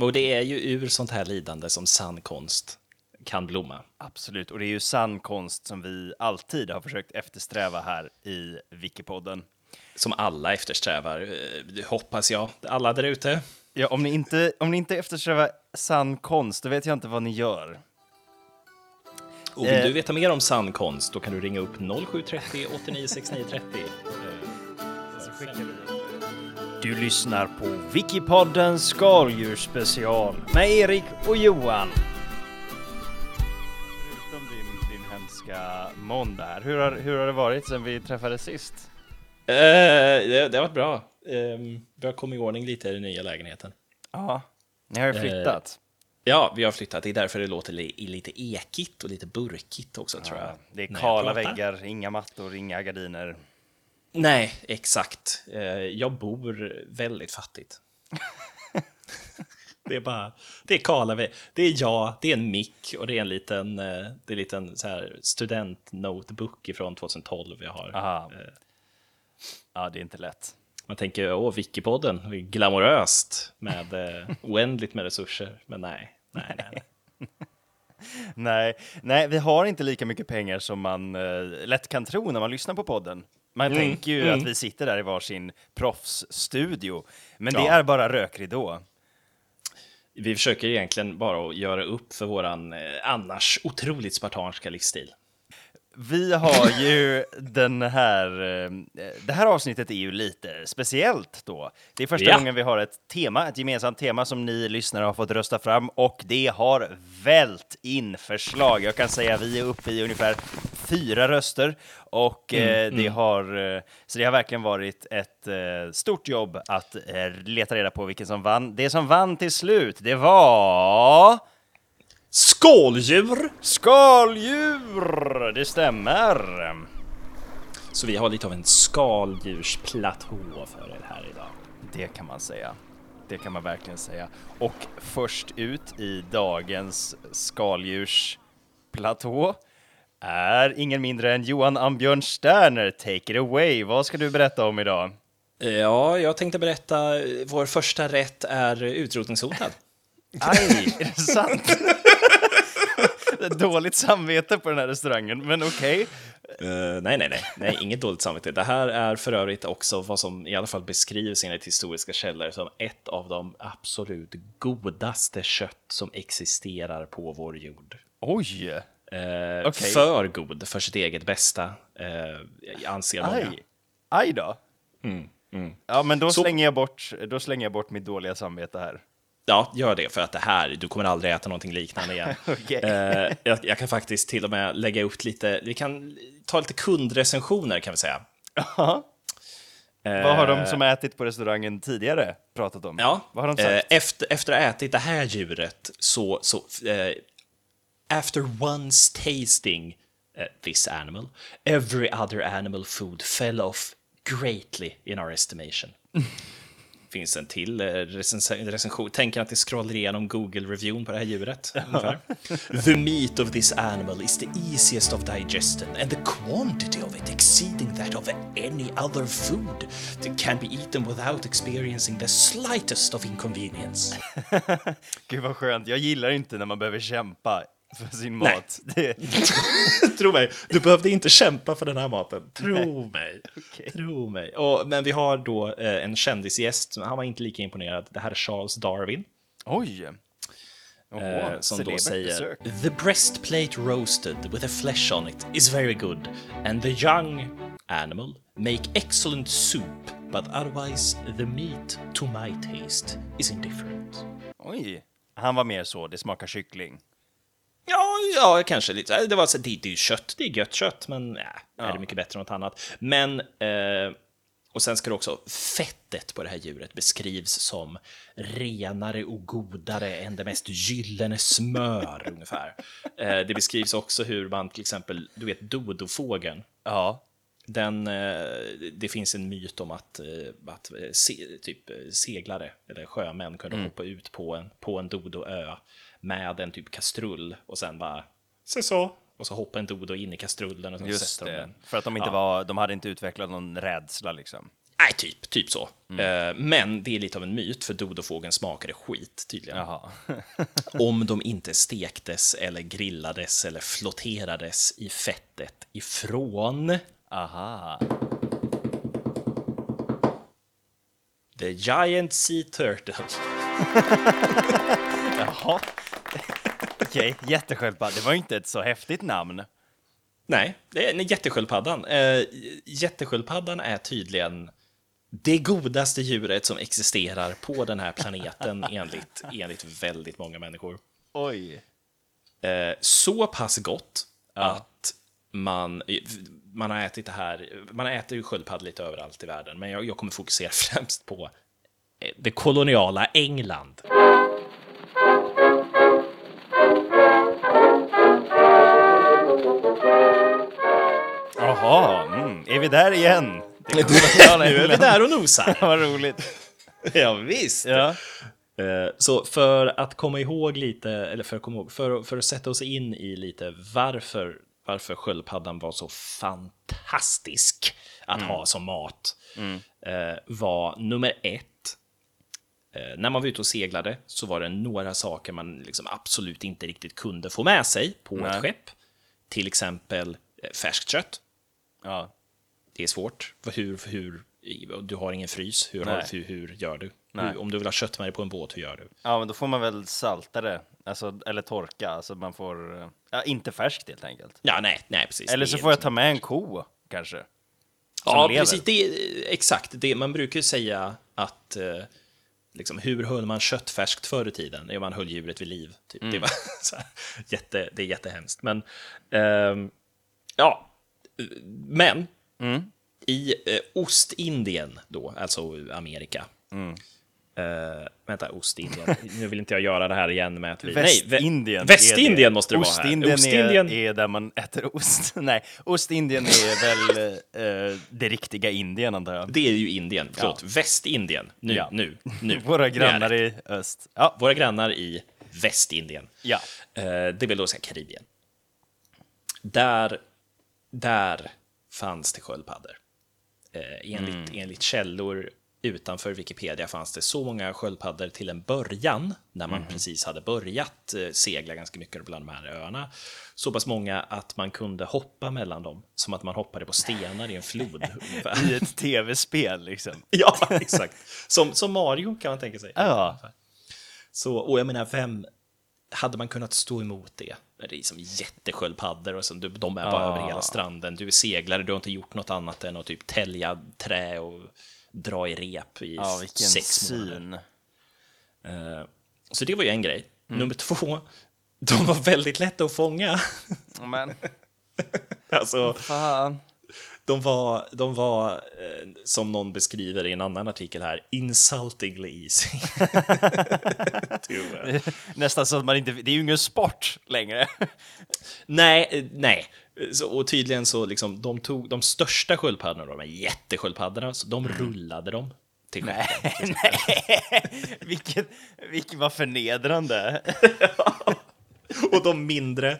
Och det är ju ur sånt här lidande som sann konst kan blomma. Absolut, och det är ju sann konst som vi alltid har försökt eftersträva här i Wikipodden. Som alla eftersträvar, eh, hoppas jag. Alla där ute. Ja, om ni inte, om ni inte eftersträvar sann konst, då vet jag inte vad ni gör. Och vill Eh. du veta mer om sann konst, då kan du ringa upp 0730 89 69 30. Du lyssnar på Wikipodden skaldjursspecial med Erik och Johan. Förutom din, din hemska måndag här, hur har, hur har det varit sen vi träffades sist? Eh, det, det har varit bra. Eh, vi har kommit i ordning lite i den nya lägenheten. Ja, ni har ju flyttat. Ja, vi har flyttat. Det är därför det låter li, lite ekigt och lite burkigt också, tror jag. det är kala väggar, inga mattor, inga gardiner. Nej, exakt. Eh, jag bor väldigt fattigt. det är bara, det är väggar. Det är jag, det är en mick och det är en liten, eh, det är en liten så här student-notebook från 2012 jag har. Aha. Eh, Ja, det är inte lätt. Man tänker, åh, Wikipodden, glamoröst med oändligt med resurser. Men nej, nej, nej. nej. Nej, nej, vi har inte lika mycket pengar som man lätt kan tro när man lyssnar på podden. Man Mm, tänker ju att vi sitter där i varsin proffsstudio, men det Ja. är bara rökridå. Vi försöker egentligen bara att göra upp för våran eh, annars otroligt spartanska livsstil. Vi har ju den här, eh, det här avsnittet är ju lite speciellt då. Det är första Ja. gången vi har ett tema, ett gemensamt tema som ni lyssnare har fått rösta fram och det har vält in förslag. Jag kan säga att vi är uppe i ungefär fyra röster och eh, det har, eh, så det har verkligen varit ett eh, stort jobb att eh, leta reda på vilken som vann. Det som vann till slut, det var Skåldjur! skaldjur! Det stämmer. Så vi har lite av en skaldjursplatå för er här idag. Det kan man säga. Det kan man verkligen säga. Och först ut i dagens skaldjursplatå är ingen mindre än Johan Ambjörn Sterner. Take it away. Vad ska du berätta om idag? Ja, jag tänkte berätta, vår första rätt är utrotningshotad. Aj, är det sant? Dåligt samvete på den här restaurangen, men okej. Eh, nej, nej, nej, nej, inget dåligt samvete. Det här är för övrigt också vad som i alla fall beskrivs enligt historiska källor som ett av de absolut godaste kött som existerar på vår jord. Oj! Eh, Okej. För god för sitt eget bästa, eh, anser många. Aj! Aj då. Ja, men då Så- slänger, jag bort, då slänger jag bort mitt dåliga samvete här. Ja, gör det, för att det här, du kommer aldrig äta någonting liknande igen. Okej. Eh, jag, jag kan faktiskt till och med lägga ut lite, vi kan ta lite kundrecensioner kan vi säga. Ja. Vad har de som ätit på restaurangen tidigare pratat om? Ja, Vad har de eh, sagt? efter, efter att ha ätit det här djuret så, så eh, after once tasting eh, this animal, every other animal food fell off greatly in our estimation. Finns en till eh, recens- recension. Tänker att det scrollar igenom Google-reviewn på det här djuret. the meat of this animal is the easiest of digestion and the quantity of it exceeding that of any other food that can be eaten without experiencing the slightest of inconvenience. Gud vad skönt. Jag gillar inte när man behöver kämpa för sin Nej. mat. Det, Tro mig, du behövde inte kämpa för den här maten. Tro mig. Okej. Tro mig. Och, men vi har då eh, en kändisgäst, han var inte lika imponerad. Det här är Charles Darwin. oj! Oho, Eh, som då säger besök. The breastplate roasted with a flesh on it is very good and the young animal make excellent soup but otherwise the meat to my taste is indifferent. Oj! Han var mer så, det smakar kyckling. Ja, ja, kanske lite. Det var så, det, det är ju kött, det är gött kött, men ja, är Ja. det mycket bättre än något annat. Men, eh, och sen ska det också, fettet på det här djuret beskrivs som renare och godare än det mest gyllene smör, ungefär. Eh, det beskrivs också hur man till exempel, du vet dodofågeln, Ja. den, eh, det finns en myt om att, eh, att eh, se, typ eh, seglare eller sjömän kunde hoppa ut på en, på en dodoö med en typ kastrull och sen bara se så. Och så hoppar en dodo in i kastrullen och så Just sätter de det. den. För att de inte Ja. var, de hade inte utvecklat någon rädsla liksom. Nej, typ, typ så. Eh, Men det är lite av en myt, för dodofågeln smakade skit tydligen. Jaha. Om de inte stektes eller grillades eller flotterades i fettet ifrån Aha. The Giant Sea Turtle. Jaha. Okej, jättesköldpadda. Det var ju inte ett så häftigt namn. Nej, det är nej, jättesköldpaddan. Eh, jättesköldpaddan är tydligen det godaste djuret som existerar på den här planeten enligt, enligt väldigt många människor. Oj. Eh, så pass gott att man, man har ätit det här, man äter ju sköldpaddor lite överallt i världen, men jag, jag kommer fokusera främst på eh, det koloniala England. Jaha, mm. är vi där igen? Det Nu är vi där och nosar. Vad roligt. ja, visst. Ja. Eh, Så för att komma ihåg lite, eller för att, komma ihåg, för, för att sätta oss in i lite varför, varför sköldpaddan var så fantastisk att ha som mat, eh, var nummer ett, eh, när man var ute och seglade så var det några saker man liksom absolut inte riktigt kunde få med sig på Nej. ett skepp. Till exempel färskt kött. Ja. Det är svårt. Hur, hur, du har ingen frys. Hur, har, hur, hur gör du? Hur, om du vill ha kött med dig på en båt, hur gör du? Ja, men då får man väl salta det, alltså, eller torka, alltså man får, eh, ja, inte färskt helt enkelt. Ja, nej, nej, precis. Eller så får jag ta med en ko, kanske. Ja, lever. precis. Det, exakt. Det, man brukar ju säga att eh, liksom, hur höll man kött färskt förr i tiden? Jo, man höll djuret vid liv. Typ. Mm. Det, var, så här, jätte, det är jättehemskt. Men, ehm, ja. Men Mm. i eh, Ostindien, då, alltså Amerika. Mm. Eh, vänta, Ostindien. Nu vill inte jag göra det här igen med att vi... Västindien. Västindien måste det vara här. Ostindien, Ostindien Är, är där man äter ost. Nej, Ostindien är väl eh, det riktiga Indien, antar jag. Det är ju Indien, förlåt, Västindien. Nu, Ja. nu, nu. Våra grannar i öst. Ja, Våra grannar i Västindien. ja. Eh, det vill då säga Karibien. Där, där fanns det sköldpaddor. Eh, enligt, Mm. enligt källor utanför Wikipedia fanns det så många sköldpaddor till en början, när man precis hade börjat eh, segla ganska mycket bland de här öarna. Så pass många att man kunde hoppa mellan dem, som att man hoppade på stenar i en flod. I ett tv-spel, liksom. ja, exakt. Som, som Mario kan man tänka sig. Ja. Så, och jag menar, vem hade man kunnat stå emot det? Det är som jättesköldpaddor och du- de är bara Ja. över hela stranden. Du är seglare, du har inte gjort något annat än att typ tälja trä och dra i rep i vilken sex månader. syn. Eh, Så det var ju en grej. Mm. Nummer två, de var väldigt lätta att fånga. Men, alltså, fan. De var, de var eh, som någon beskriver i en annan artikel här, insultingly easy. Nästan så att man inte... Det är ju ingen sport längre. Nej, eh, nej. Så, och tydligen så liksom, de tog de största sköldpaddorna, de här jättesköldpaddorna, så de rullade dem till skeppen. Nej, vilket, vilket var förnedrande. Och de mindre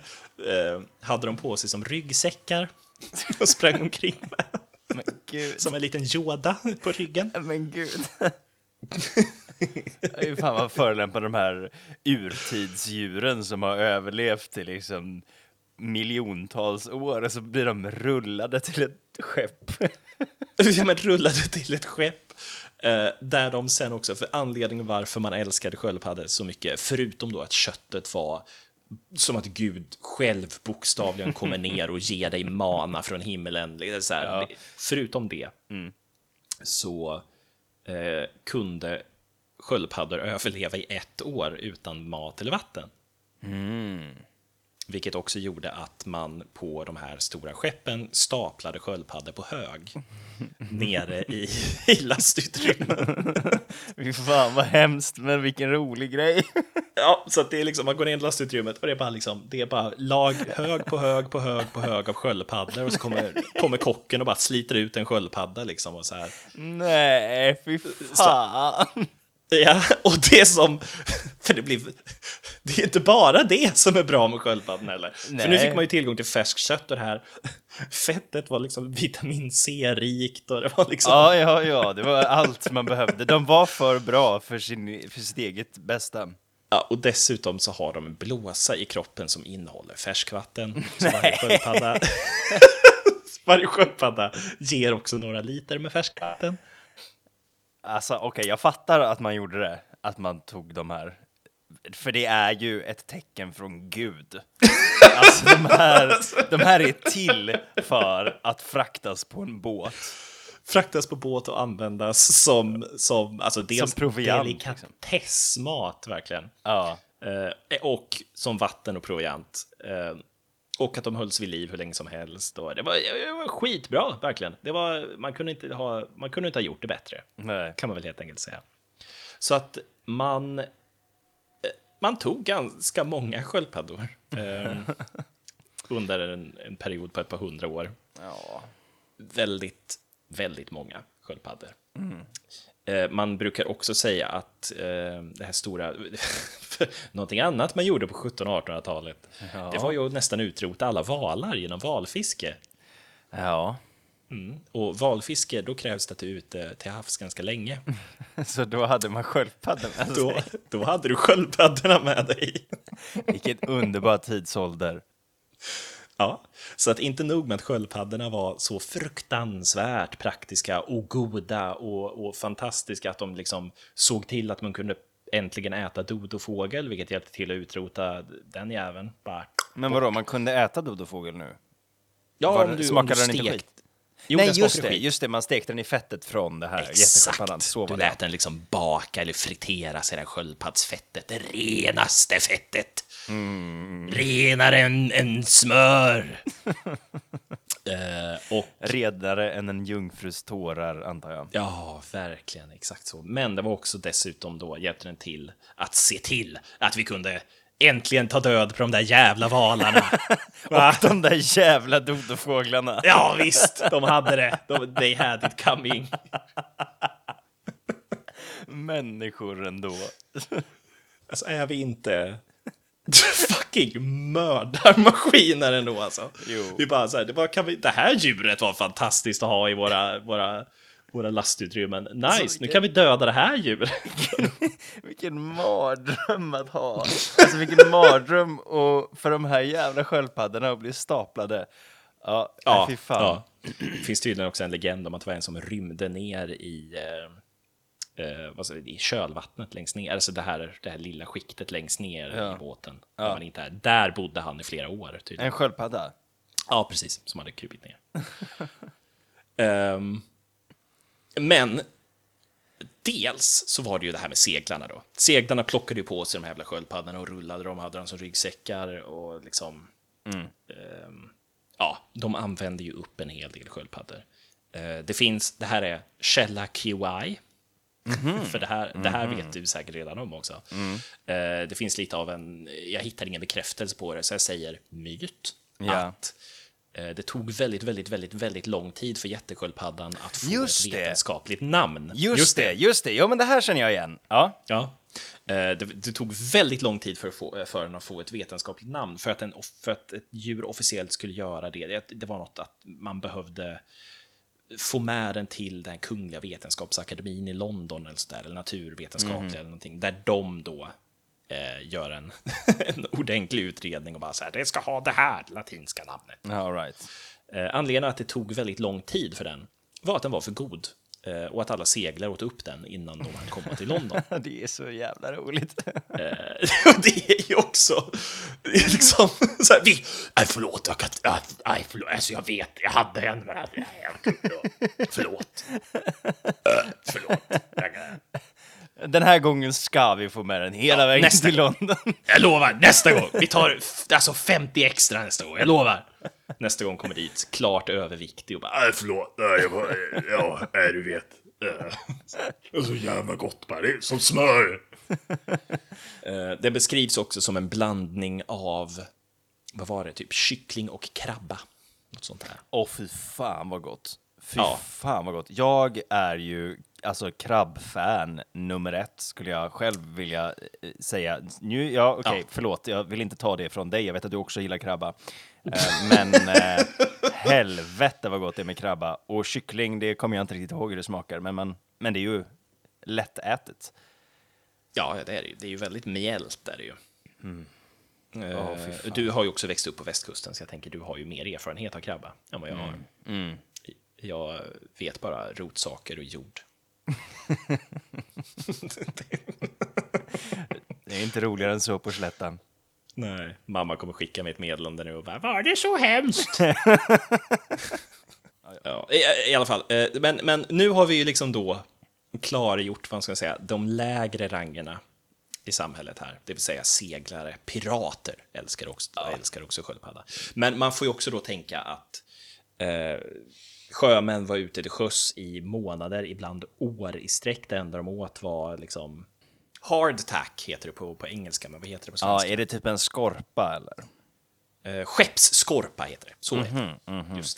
eh, hade de på sig som ryggsäckar och sprang omkring med. Men gud. Som en liten Yoda på ryggen. Men gud. Jag är ju fan vad förolämpar de här urtidsdjuren som har överlevt i liksom miljontals år och så blir de rullade till ett skepp. Ja, men rullade till ett skepp. Eh, där de sen också, för anledningen varför man älskade sköldpaddor så mycket, förutom då att köttet var som att Gud själv bokstavligen kommer ner och ger dig mana från liksom Så här, Ja. Förutom det så eh, kunde sköldpaddor överleva i ett år utan mat eller vatten. Vilket också gjorde att man på de här stora skeppen staplade sköldpaddor på hög nere i, i lastutrymmen. Fy fan vad hemskt, men vilken rolig grej. Ja, så det är liksom, man går in i lastutrymmet och det är bara liksom, det är bara lag hög på hög på hög på hög av sköldpaddor och så kommer, kommer kocken och bara sliter ut en sköldpadda liksom och så här. Nej, fy fan. Ja, och det som, för det blir Det är inte bara det som är bra med sköldpaddan heller. För nu Nej. fick man ju tillgång till färskt kött och det här fettet var liksom vitamin C-rikt och det var liksom... Ja, ja, ja, det var allt man behövde. De var för bra för, sin, för sitt eget bästa. Ja, och dessutom så har de en blåsa i kroppen som innehåller färskvatten. Så varje sköldpadda... varje sköldpadda ger också några liter med färskvatten. Alltså, okej, jag fattar att man gjorde det, att man tog de här. För det är ju ett tecken från Gud. Alltså, de här, de här är till för att fraktas på en båt. Fraktas på båt och användas som, som alltså dels Som proviant, liksom. delikatessmat verkligen. Ja, Eh, och som vatten och proviant. Eh, och att de hölls vid liv hur länge som helst. Och det, var, det var skitbra, verkligen. Det var, man, kunde inte ha, man kunde inte ha gjort det bättre, nej. kan man väl helt enkelt säga. Så att man, eh, man tog ganska många sköldpaddor eh, under en, en period på ett par hundra år. Ja. Väldigt, väldigt många sköldpaddor. Eh, Man brukar också säga att eh, det här stora... någonting annat man gjorde på 1700 och 1800-talet, Ja. det var ju att nästan utrota alla valar genom valfiske. Ja, Och valfiske, då krävs det att du är ute till havs ganska länge. så då hade man sköldpaddan med Då, sig. då hade du sköldpaddorna med dig. Vilken underbar tidsålder. Ja, så att inte nog med att sköldpaddorna var så fruktansvärt praktiska och goda och, och fantastiska att de liksom såg till att man kunde äntligen äta dodofågel, vilket hjälpte till att utrota den jäveln. Bara, Men vadå, man kunde äta dodofågel nu? ja, Var om du, om du den inte stekt- skit? Jo, Nej, just det, just det, man stekte den i fettet från det här jättesköldpaddan. Exakt, Så du lät den liksom baka eller friteras i det här sköldpaddsfettet, det renaste fettet. Mm. Renare än, än smör. eh, och Redare än en jungfrus tårar, antar jag. Ja, verkligen. Exakt så. Men det var också dessutom då hjälpte den till att se till att vi kunde äntligen ta död på de där jävla valarna. Va? Och de där jävla dodofåglarna. Ja, visst, de hade det. De, they had it coming. Människor ändå. Alltså, är vi inte fucking mördarmaskiner ändå alltså? Jo. Vi bara så här, det, bara, kan vi, det här djuret var fantastiskt att ha i våra, våra, våra lastutrymmen. Nice, Alltså, nu kan vi döda det här djuret. Vilken mardröm att ha. Alltså vilken mardröm och för de här jävla sköldpaddorna att bli staplade. Ja, ja fy fan. ja. Det finns tydligen också en legend om att det var en som rymde ner i, eh, eh, vad säger, i kölvattnet längst ner, alltså det här, det här lilla skiktet längst ner Ja. i båten. Där, man inte är. där bodde han i flera år. Tydligen. En sköldpadda? Ja, precis, som hade krupit ner. Ehm, men dels så var det ju det här med seglarna då. Seglarna plockade ju på sig de här jävla sköldpaddorna och rullade dem, hade dem som ryggsäckar och liksom... ehm, ja, de använde ju upp en hel del sköldpaddor. Eh, det finns, det här är källa QI. För det här, det här vet du säkert redan om också. Eh, det finns lite av en, jag hittar ingen bekräftelse på det, så jag säger myt. Ja. Att eh, det tog väldigt, väldigt, väldigt, väldigt lång tid för jättesköldpaddan att få Just ett det. vetenskapligt namn. Just, det, just det. Ja, men det här känner jag igen. Ja. Ja. Eh, Det, det tog väldigt lång tid för, få, för den att få ett vetenskapligt namn. För att, en, för att ett djur officiellt skulle göra det. det. Det var något att man behövde få med den till den kungliga vetenskapsakademin i London eller, så där, eller naturvetenskapliga eller någonting. Där de då eh, gör en, en ordentlig utredning och bara så här, det ska ha det här latinska namnet. All right. Eh, anledningen att det tog väldigt lång tid för den var att den var för god. Eh, och att alla seglar åt upp den innan de hann komma till London. Det är så jävla roligt. Eh, och det är ju också det är liksom så här, vi, nej förlåt, jag kan nej förlåt, alltså jag vet, jag hade en, men jag, jag, jag, förlåt. Eh, förlåt. Jag, Den här gången ska vi få med den hela Ja, vägen till London. jag lovar, nästa gång, vi tar alltså 50 extra nästa gång, jag lovar. Nästa gång kommer dit, klart överviktig och bara, nej förlåt, nej, jag bara, ja, nej du vet. Eh, Det är så jävla gott bara, det är som smör. Eh, Det beskrivs också som en blandning av, vad var det, typ kyckling och krabba. Något sånt där. Åh, fy fan vad gott. Fy Ja. fan vad gott. Jag är ju alltså krabbfan nummer ett, skulle jag själv vilja eh, säga. Nu, ja, okej, Ja. förlåt, jag vill inte ta det från dig. Jag vet att du också gillar krabba. Eh, men eh, helvete vad gott det är med krabba. Och kyckling, det kommer jag inte riktigt ihåg hur det smakar, men, man, men det är ju lättätet. Ja, det är det ju. Det är ju väldigt mjällt. Är det ju. Eh, fy fan. du har ju också växt upp på västkusten, så jag tänker du har ju mer erfarenhet av krabba än vad jag har. Mm. Jag vet bara rotsaker och jord. Det är inte roligare än så på slätten. Nej. Mamma kommer skicka mig ett meddelande nu och bara Var det så hemskt? ja, i, I alla fall, eh, men, men nu har vi ju liksom då klargjort, vad ska man säga, de lägre rangerna i samhället här, det vill säga seglare, pirater älskar också, älskar också sköldpadda. Men man får ju också då tänka att eh, sjömän var ute till sjöss i månader, ibland år i sträck. Det enda de åt var liksom hardtack heter det på, på engelska, men vad heter det på Ja, svenska? är det typ en skorpa eller? Eh, skeppsskorpa heter det. Så heter det. Just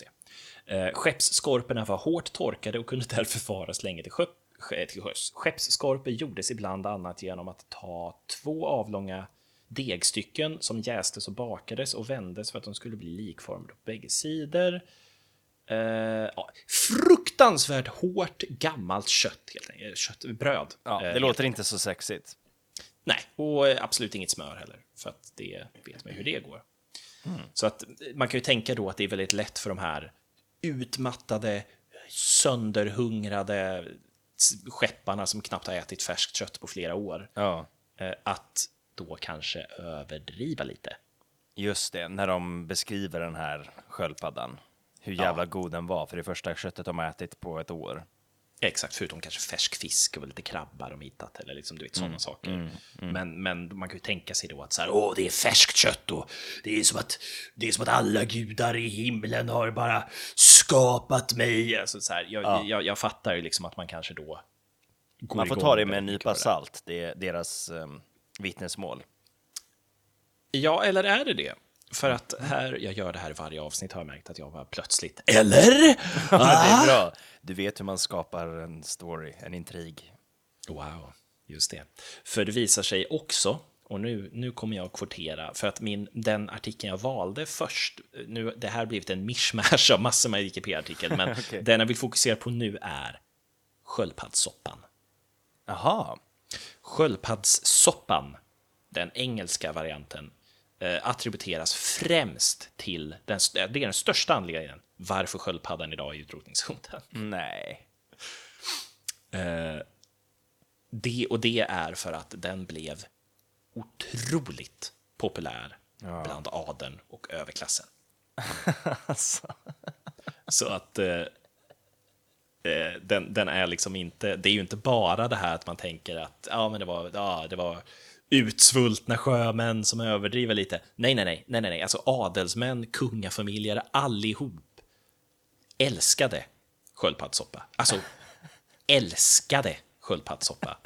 det. Eh, skeppsskorporna var hårt torkade och kunde därför faras länge till, sjö- till sjöss. Skeppsskorpor gjordes ibland annat genom att ta två avlånga degstycken som jästes och bakades och vändes för att de skulle bli likformade på bägge sidor. Eh, ja, fruktansvärt hårt gammalt kött, helt enkelt. Kött, bröd. Ja, Eh, det låter inte så sexigt. Nej, och eh, absolut inget smör heller, för att det vet man hur det går. Så att eh, man kan ju tänka då att det är väldigt lätt för de här utmattade, sönderhungrade skepparna som knappt har ätit färskt kött på flera år, Ja, eh, att då kanske överdriva lite. just det, när de beskriver den här sköldpaddan. Hur jävla god den var för det första köttet de har ätit på ett år. Exakt, förutom kanske färsk fisk och lite krabbar de hittat eller liksom, du vet sådana saker. Men, men man kan ju tänka sig då att så här, åh, det är färskt kött och det är som att det är som att alla gudar i himlen har bara skapat mig. Alltså, så här, jag, jag, jag fattar ju liksom att man kanske då går Man får ta det med en nypa salt, det är deras um, vittnesmål. Ja, eller är det det? För att här, jag gör det här i varje avsnitt har jag märkt att jag var plötsligt, eller? Ja, det är bra. Du vet hur man skapar en story, en intrig. Wow, just det. För det visar sig också, och nu, nu kommer jag att kvotera, för att min, den artikeln jag valde först, nu, det här har blivit en mishmash av massor med Wikipedia-artikel, men Okej. den jag vill fokusera på nu är sköldpaddssoppan. Jaha, Sköldpaddssoppan, den engelska varianten, attributeras främst till, den, det är den största anledningen varför sköldpaddan idag är utrotningshotad. nej. Det, och det är för att den blev otroligt populär bland adeln och överklassen. Alltså. Så att eh, eh, den, den är liksom inte, det är ju inte bara det här att man tänker att ja, men det var, ja, det var utsvultna sjömän som överdriver lite. Nej, nej, nej, nej, nej, alltså adelsmän, kungafamiljer, allihop älskade sköldpaddssoppa. Alltså älskade sköldpaddssoppa.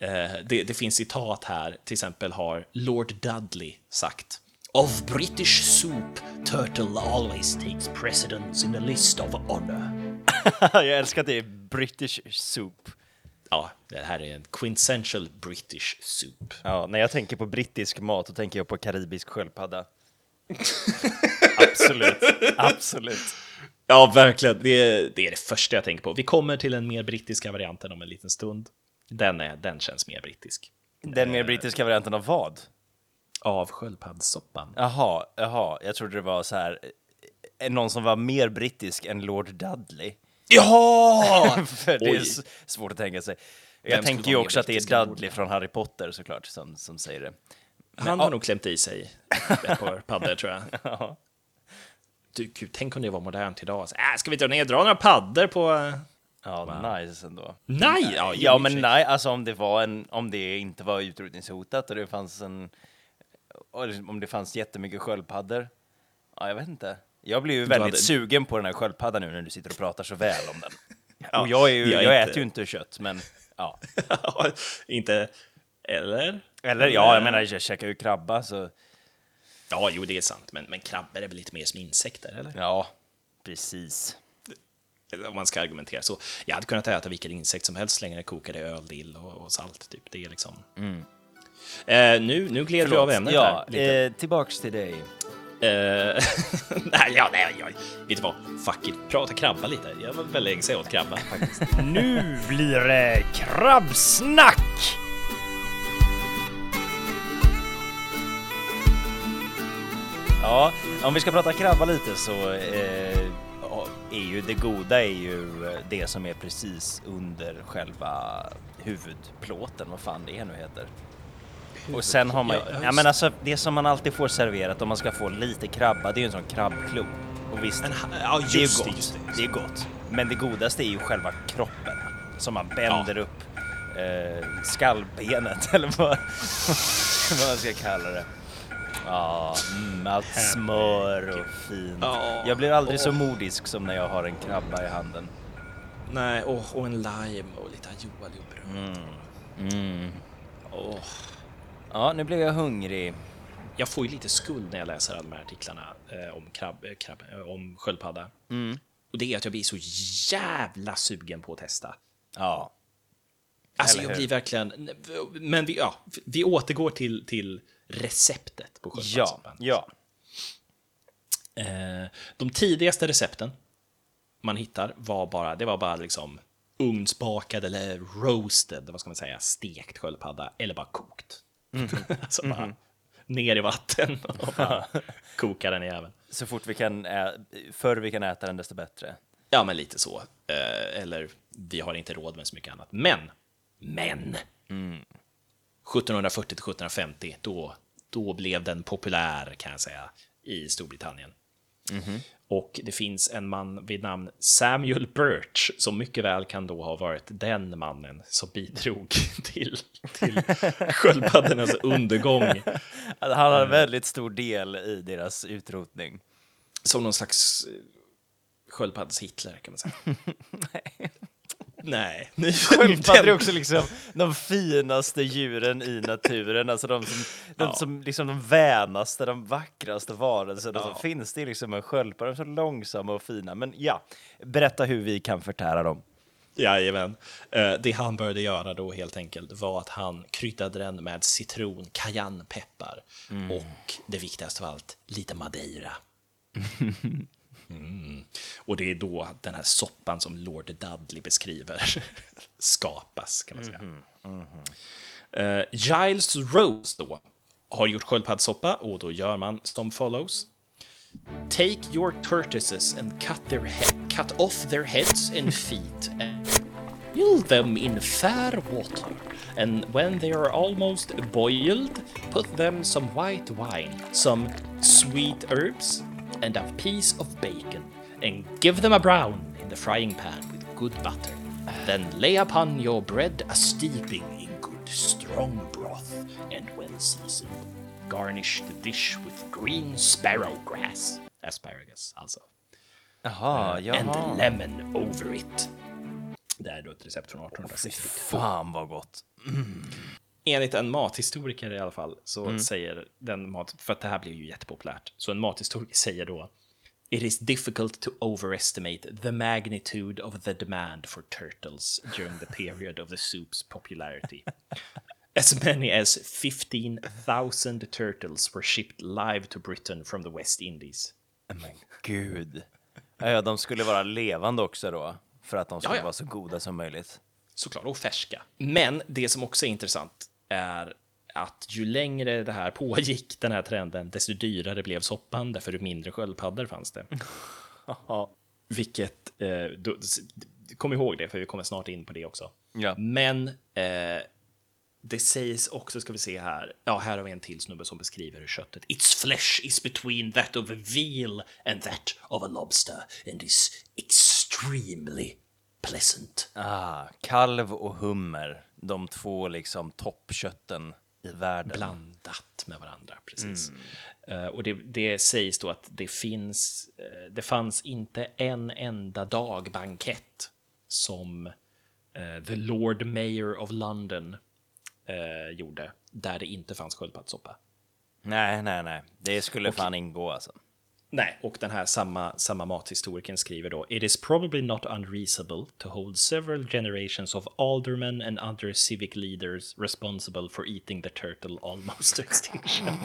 Eh, det, det finns citat här, till exempel har Lord Dudley sagt Of British soup, turtle always takes precedence in the list of honor. jag älskar att det är British soup. Ja, det här är en quintessential British soup. Ja, när jag tänker på brittisk mat, då tänker jag på karibisk sköldpadda. absolut, absolut. Ja, verkligen. Det är, det är det första jag tänker på. Vi kommer till den mer brittiska varianten om en liten stund. Den, är, den känns mer brittisk. Den mer brittiska varianten av vad? Av sköldpaddssoppan. Jaha, jaha, jag trodde det var så här, eh, någon som var mer brittisk än Lord Dudley. Ja! För det är s- svårt att tänka sig. Vem Jag skulle tänker ju vara mer också att det är Lord Dudley från Harry Potter såklart som, som säger det. Han har nog klämt i sig ett par paddor, tror jag. Ja. Du, gud, tänk om det var modernt idag. Så, äh, ska vi dra ner dra några paddor på... Ja, nice ändå. Nej! Ja, Ja, men sig. nej, alltså om det var en, om det inte var utrotningshotat och det fanns en, och om det fanns jättemycket sköldpaddor. Ja, jag vet inte. Jag blir ju väldigt hade- sugen på den här sköldpaddan nu när du sitter och pratar så väl om den. och jag, är ju, jag jag, äter ju inte kött, men ja. inte... Eller? Eller ja, jag menar, jag käkar ju krabba, så Ja, jo, det är sant. Men, men krabbor är väl lite mer som insekter, eller? ja, precis. Om man ska argumentera så. Jag hade kunnat äta vilken insekt som helst så länge det kokade öl, dill och, och salt. Typ. Det är liksom... Eh, nu, nu gled vi av ämnet ja, här. Lite. eh, tillbaks till dig. Eh, nej, ja, nej, ja, vet du vad? Fuck it. Prata krabba lite. Jag var väldigt länge sedan jag åt krabba faktiskt. Nu blir det krabbsnack! Ja, om vi ska prata krabba lite så eh, är ju det goda är ju det som är precis under själva huvudplåten, vad fan det nu heter. Och sen har man Ja, ja, men alltså det som man alltid får serverat om man ska få lite krabba, det är ju en sån krabbklo. Och visst, Men, ja, det är det, gott. just det. Det är gott. Men det godaste är ju själva kroppen som man bänder Ja. upp eh, skallbenet eller vad, vad man ska kalla det. Ja, mm, allt smör och fint. Ja, Jag blir aldrig så modisk som när jag har en krabba i handen. Nej, och, och en lime och lite aioli och bröd. Mm. Ja, nu blev jag hungrig. Jag får ju lite skuld när jag läser alla de här artiklarna eh, om, krabb, eh, krabb, eh, om sköldpadda. Mm. Och det är att jag blir så jävla sugen på att testa. Ja. Alltså jag blir verkligen... Men vi, ja, vi återgår till, till receptet på Ja, sköldpaddssoppan. ja. Eh, de tidigaste recepten man hittar var bara, det var bara liksom ugnsbakad eller roasted, vad ska man säga, stekt sköldpadda eller bara kokt. alltså bara ner i vatten och bara koka den i jäveln. Så fort vi kan, ä- förr vi kan äta den desto bättre. Ja, men lite så. Eh, eller vi har inte råd med så mycket annat. Men, men. 1740 till 1750, då, då blev den populär kan jag säga i Storbritannien. Och det finns en man vid namn Samuel Birch som mycket väl kan då ha varit den mannen som bidrog till, till sköldpaddornas undergång Han har en väldigt stor del i deras utrotning. som någon slags eh, sköldpadds Hitler kan man säga. Nej. Nej. Sköldpaddor är också liksom de finaste djuren i naturen, alltså de som, de, Ja. som liksom de vänaste, de vackraste varelserna som Ja. finns. Det är liksom en sköldpadda, de är så långsamma och fina. Men ja, berätta hur vi kan förtära dem. Jajamän. Eh, Det han började göra då helt enkelt var att han kryddade den med citron, cayennepeppar och det viktigaste av allt, lite madeira. Mm. Och det är då den här soppan som Lord Dudley beskriver skapas, kan man säga. Eh, Giles Rose då har gjort sköldpaddsoppa och då gör man som follows. Take your tortoises and cut their cut off their heads and feet and boil them in fair water. And when they are almost boiled, put them some white wine, some sweet herbs, and a piece of bacon, and give them a brown in the frying pan with good butter. Then lay upon your bread a steeping in good strong broth, and when seasoned, garnish the dish with green sparrow grass, asparagus alltså, uh, Jaha, and jaha. lemon over it. Det är då ett recept från 1862. Fan vad gott. Mm. Enligt en mathistoriker i alla fall så säger den mat, för att det här blir ju jättepopulärt, så en mathistoriker säger då It is difficult to overestimate the magnitude of the demand for turtles during the period of the soup's popularity. As many as 15,000 turtles were shipped live to Britain from the West Indies. Men gud. Ja, ja, de skulle vara levande också då, för att de skulle Ja, ja. vara så goda som möjligt. Såklart, och färska. Men det som också är intressant är att ju längre det här pågick, den här trenden, desto dyrare blev soppan, därför ju mindre sköldpaddor fanns det. Vilket, eh, då, kom ihåg det, för vi kommer snart in på det också. Ja. Men eh, det sägs också, ska vi se här, ja, här har vi en till snubbe som beskriver köttet. Its flesh is between that of a veal and that of a lobster and is extremely pleasant. Ah, kalv och hummer, de två liksom toppkötten i världen. blandat med varandra. Precis. Eh, och det, det sägs då att det finns, eh, det fanns inte en enda dagbankett som eh, the Lord Mayor of London gjorde, där det inte fanns sköldpaddssoppa. Nej, nej, nej. Det skulle fan ingå alltså. Nej, och den här samma, samma mathistorikern skriver då It is probably not unreasonable to hold several generations of aldermen and other civic leaders responsible for eating the turtle almost to extinction.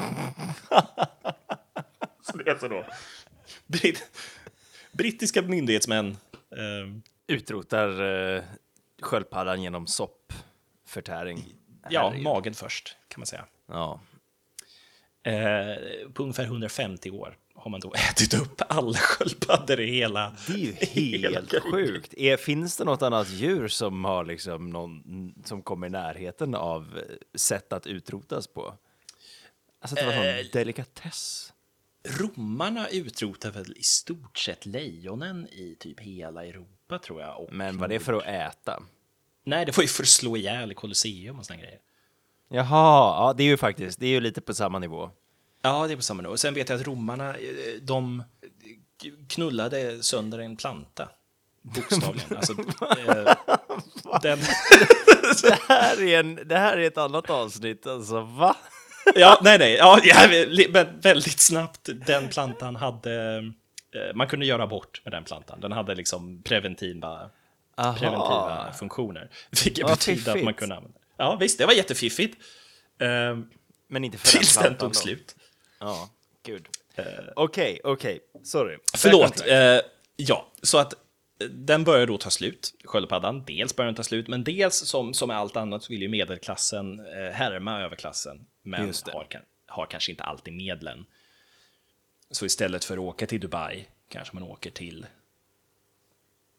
Så det är alltså då britt, brittiska myndighetsmän ehm, Utrotar eh, sköldpaddan genom soppförtäring. Ja, Herregud. magen först kan man säga. Ja. Eh, på ungefär 150 år har man då ätit upp alla sköldpaddor i hela... Det är ju helt sjukt. Är, finns det något annat djur som har liksom någon som kommer i närheten av eh, sätt att utrotas på? Alltså det var Eh, sån delikatess. Romarna utrotar väl i stort sett lejonen i typ hela Europa tror jag. Men var det för att äta? Nej, det var ju för att slå ihjäl i Colosseum och såna grejer. Jaha, ja det är ju faktiskt, det är ju lite på samma nivå. Ja, det är på samma nivå. Och sen vet jag att romarna, eh, de knullade sönder en planta. Bokstavligen. alltså, eh, den... Det här är, en, det här är ett annat avsnitt, alltså va? Ja, nej, nej. Ja, ja, men väldigt snabbt. Den plantan hade... eh, Man kunde göra bort med den plantan. Den hade liksom preventiva, Aha. preventiva funktioner. Vilket Vad betyder att man kunde använda Ja, visst, det var jättefiffigt. Eh, Men inte för Tills den plantan tog då. slut. Ja, gud. Okej, okej, sorry. Förlåt. Eh, ja, så att eh, den börjar då ta slut, sköldpaddan. Dels börjar den ta slut, men dels som, som med allt annat så vill ju medelklassen eh, härma överklassen. Men har, kan- har kanske inte alltid medlen. Så istället för att åka till Dubai kanske man åker till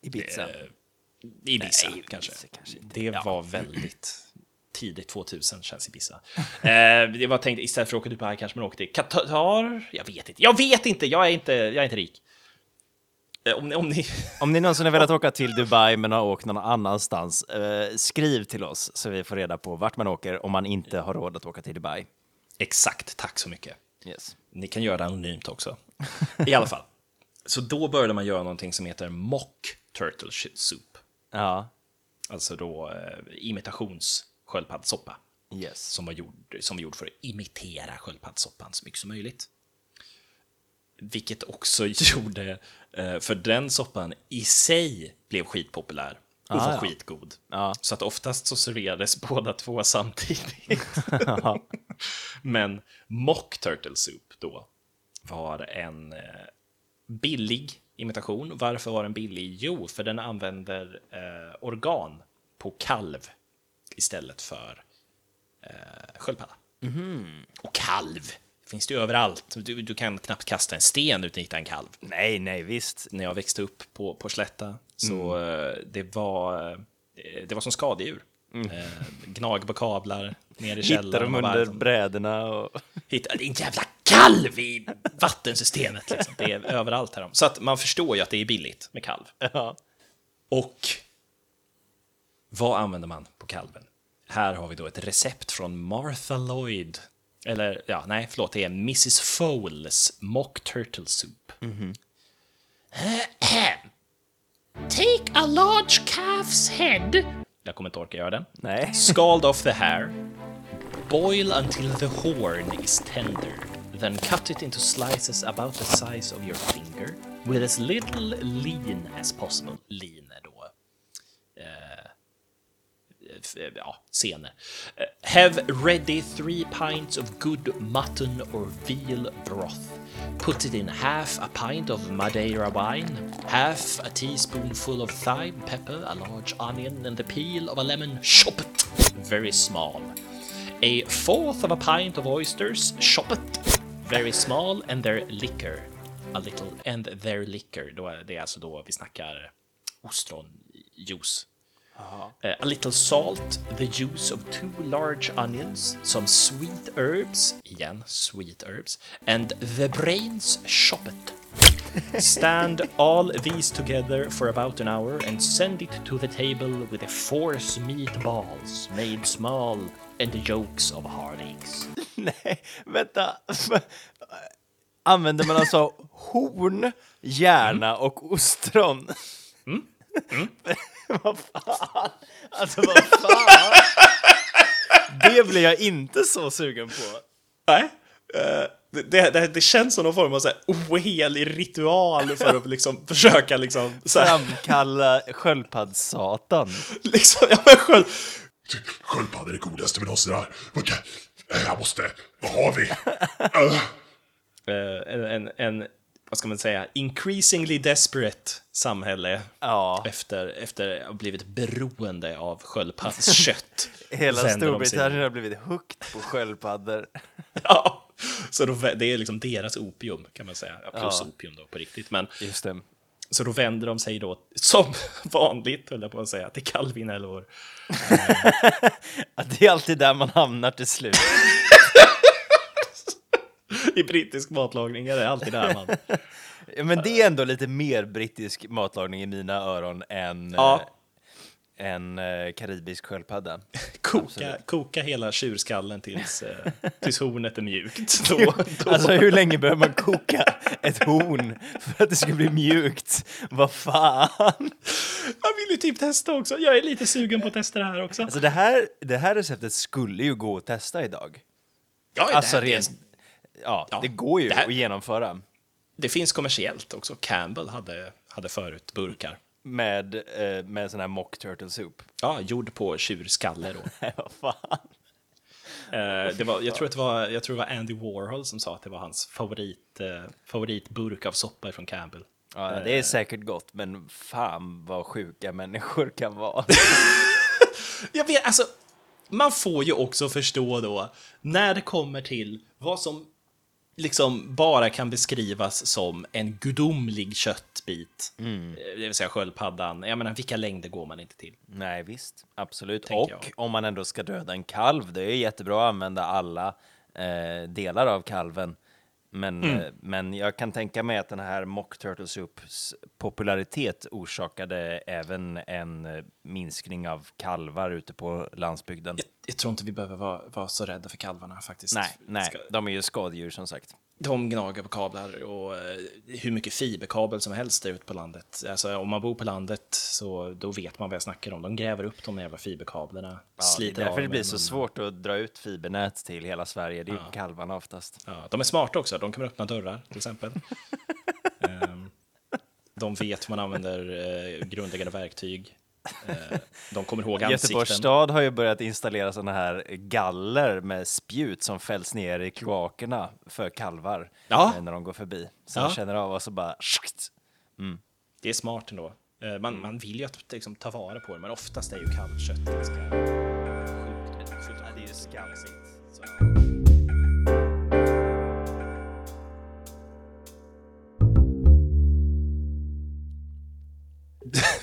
Ibiza. eh, Ibiza Nej, kanske. kanske. Det Ja. var väldigt tidigt 2000 känns Ibiza. eh, det var tänkt istället för att åka till Dubai kanske man åker till Qatar. Jag vet inte. Jag vet inte. Jag är inte. Jag är inte rik. Eh, om, ni- om ni Om ni någonsin har velat åka till Dubai men har åkt någon annanstans, eh, skriv till oss så vi får reda på vart man åker om man inte har råd att åka till Dubai. Exakt, tack så mycket. Yes. Ni kan göra det anonymt också. I alla fall. Så då började man göra någonting som heter mock turtle soup. Ja, Alltså då eh, imitationssköldpaddssoppa. yes. Som var, gjord, som var gjord för att imitera sköldpaddssoppan så mycket som möjligt. Vilket också gjorde, eh, för den soppan i sig blev skitpopulär och Ah, var ja. skitgod. Ja. Så att oftast så serverades båda två samtidigt. Men mock turtle soup då var en eh, billig imitation. Varför var den billig? Jo, för den använder eh, organ på kalv istället för eh, sköldpadda. Och kalv finns det ju överallt. Du, du kan knappt kasta en sten utan att hitta en kalv. Nej, nej, visst. När jag växte upp på, på Slätta så eh, det var eh, det var som skadedjur. Eh, gnag på kablar, ner i Hittar källaren. de och under bara- brädorna och... Hitta, det är en jävla kalv i vattensystemet. Liksom. Det är överallt här. Så att man förstår ju att det är billigt med kalv. Ja. Och vad använder man på kalven? Här har vi då ett recept från Martha Lloyd. Eller, ja, nej, förlåt, det är Mrs Fowles Mock Turtle Soup. Take a large calf's head. Jag kommer inte orka göra den. Nej. Scald off the hair. Boil until the horn is tender. Then cut it into slices about the size of your finger with as little lean as possible. Lean är då Eh, ja, scener. Eh, have ready three pints of good mutton or veal broth. Put it in half a pint of Madeira wine, half a teaspoonful of thyme, pepper, a large onion, and the peel of a lemon chopped very small. A fourth of a pint of oysters chopped very small, and their liquor. A little, and their liquor. Då är det är alltså då vi snackar ostronjuice. Uh, a little salt, the juice of two large onions, some sweet herbs, igen, sweet herbs, and the brains chopped. Stand all these together for about an hour and send it to the table with the force meatballs made small and the yolks of hard eggs. Nej, vänta. Använder man alltså horn, hjärna och ostron? vad fan? Alltså vad fan? Det blir jag inte så sugen på. Nej. eh, Det, det, det känns som någon form av så här ohelig ritual för att liksom försöka liksom... Så här, Framkalla sköldpaddssatan. liksom ja, men sköld, Sköldpaddor är det godaste vi någonsin har. Jag måste... Vad har vi? Uh, en, en, en, vad ska man säga, increasingly desperate samhälle Ja. efter, efter att ha blivit beroende av sköldpaddskött. Hela Storbritannien har blivit hooked på sköldpaddor. Ja, så då, det är liksom deras opium kan man säga. Plus Ja. opium då på riktigt. Men, Just det. så då vänder de sig då, som vanligt höll jag på att säga, till Calvin Att det är alltid där man hamnar till slut. I brittisk matlagning är det alltid där man... Men det är ändå lite mer brittisk matlagning i mina öron än, Ja. eh, än eh, karibisk sköldpadda. Koka, koka hela tjurskallen tills, eh, tills hornet är mjukt. Då, då. Alltså hur länge behöver man koka ett horn för att det ska bli mjukt? Vad fan? Jag vill ju typ testa också. Jag är lite sugen på att testa det här också. Alltså det här, det här receptet skulle ju gå att testa idag. Ja, det, Alltså här, rent, det, ja, Ja, det går ju det här- att genomföra. det finns kommersiellt också. Campbell hade, hade förut burkar. Med, eh, med sån här mock turtle soup. Ja, gjord på tjurskalle då. Nej, vad fan. Eh, det var, jag, tror att det var, jag tror det var Andy Warhol som sa att det var hans favorit, eh, favoritburk av soppa från Campbell. Ja, det är säkert gott, men fan vad sjuka människor kan vara. Jag vet, alltså, man får ju också förstå då, när det kommer till vad som liksom bara kan beskrivas som en gudomlig köttbit, Mm. eh, det vill säga sköldpaddan. Jag menar, vilka längder går man inte till? Nej, visst. Absolut. Tänker och jag. om man ändå ska döda en kalv, det är jättebra att använda alla eh, delar av kalven. Men, Mm. eh, men jag kan tänka mig att den här Mock Turtle Soups popularitet orsakade även en eh, minskning av kalvar ute på landsbygden. Jag, jag tror inte vi behöver vara, vara så rädda för kalvarna faktiskt. Nej, nej, Ska- de är ju skadedjur som sagt. De gnager på kablar och eh, hur mycket fiberkabel som helst där ute på landet. Alltså, om man bor på landet så då vet man vad jag snackar om. De gräver upp de jävla fiberkablarna, Ja, det är sliter därför det blir så svårt att dra ut fibernät till hela Sverige. Det är ju kalvarna oftast. Ja, de är smarta också, de kan öppna dörrar till exempel. Ehm, de vet hur man använder eh, grundläggande verktyg. Eh, de kommer ihåg Göteborgs ansikten. stad har ju börjat installera sådana här galler med spjut som fälls ner i kloakerna för kalvar Ja. eh, när de går förbi. Så Ja. de känner av och så bara... Det är smart ändå. Eh, man, man vill ju att liksom, ta vara på det, men oftast är ju kalvkött ganska sjukt. det är ju skamsigt.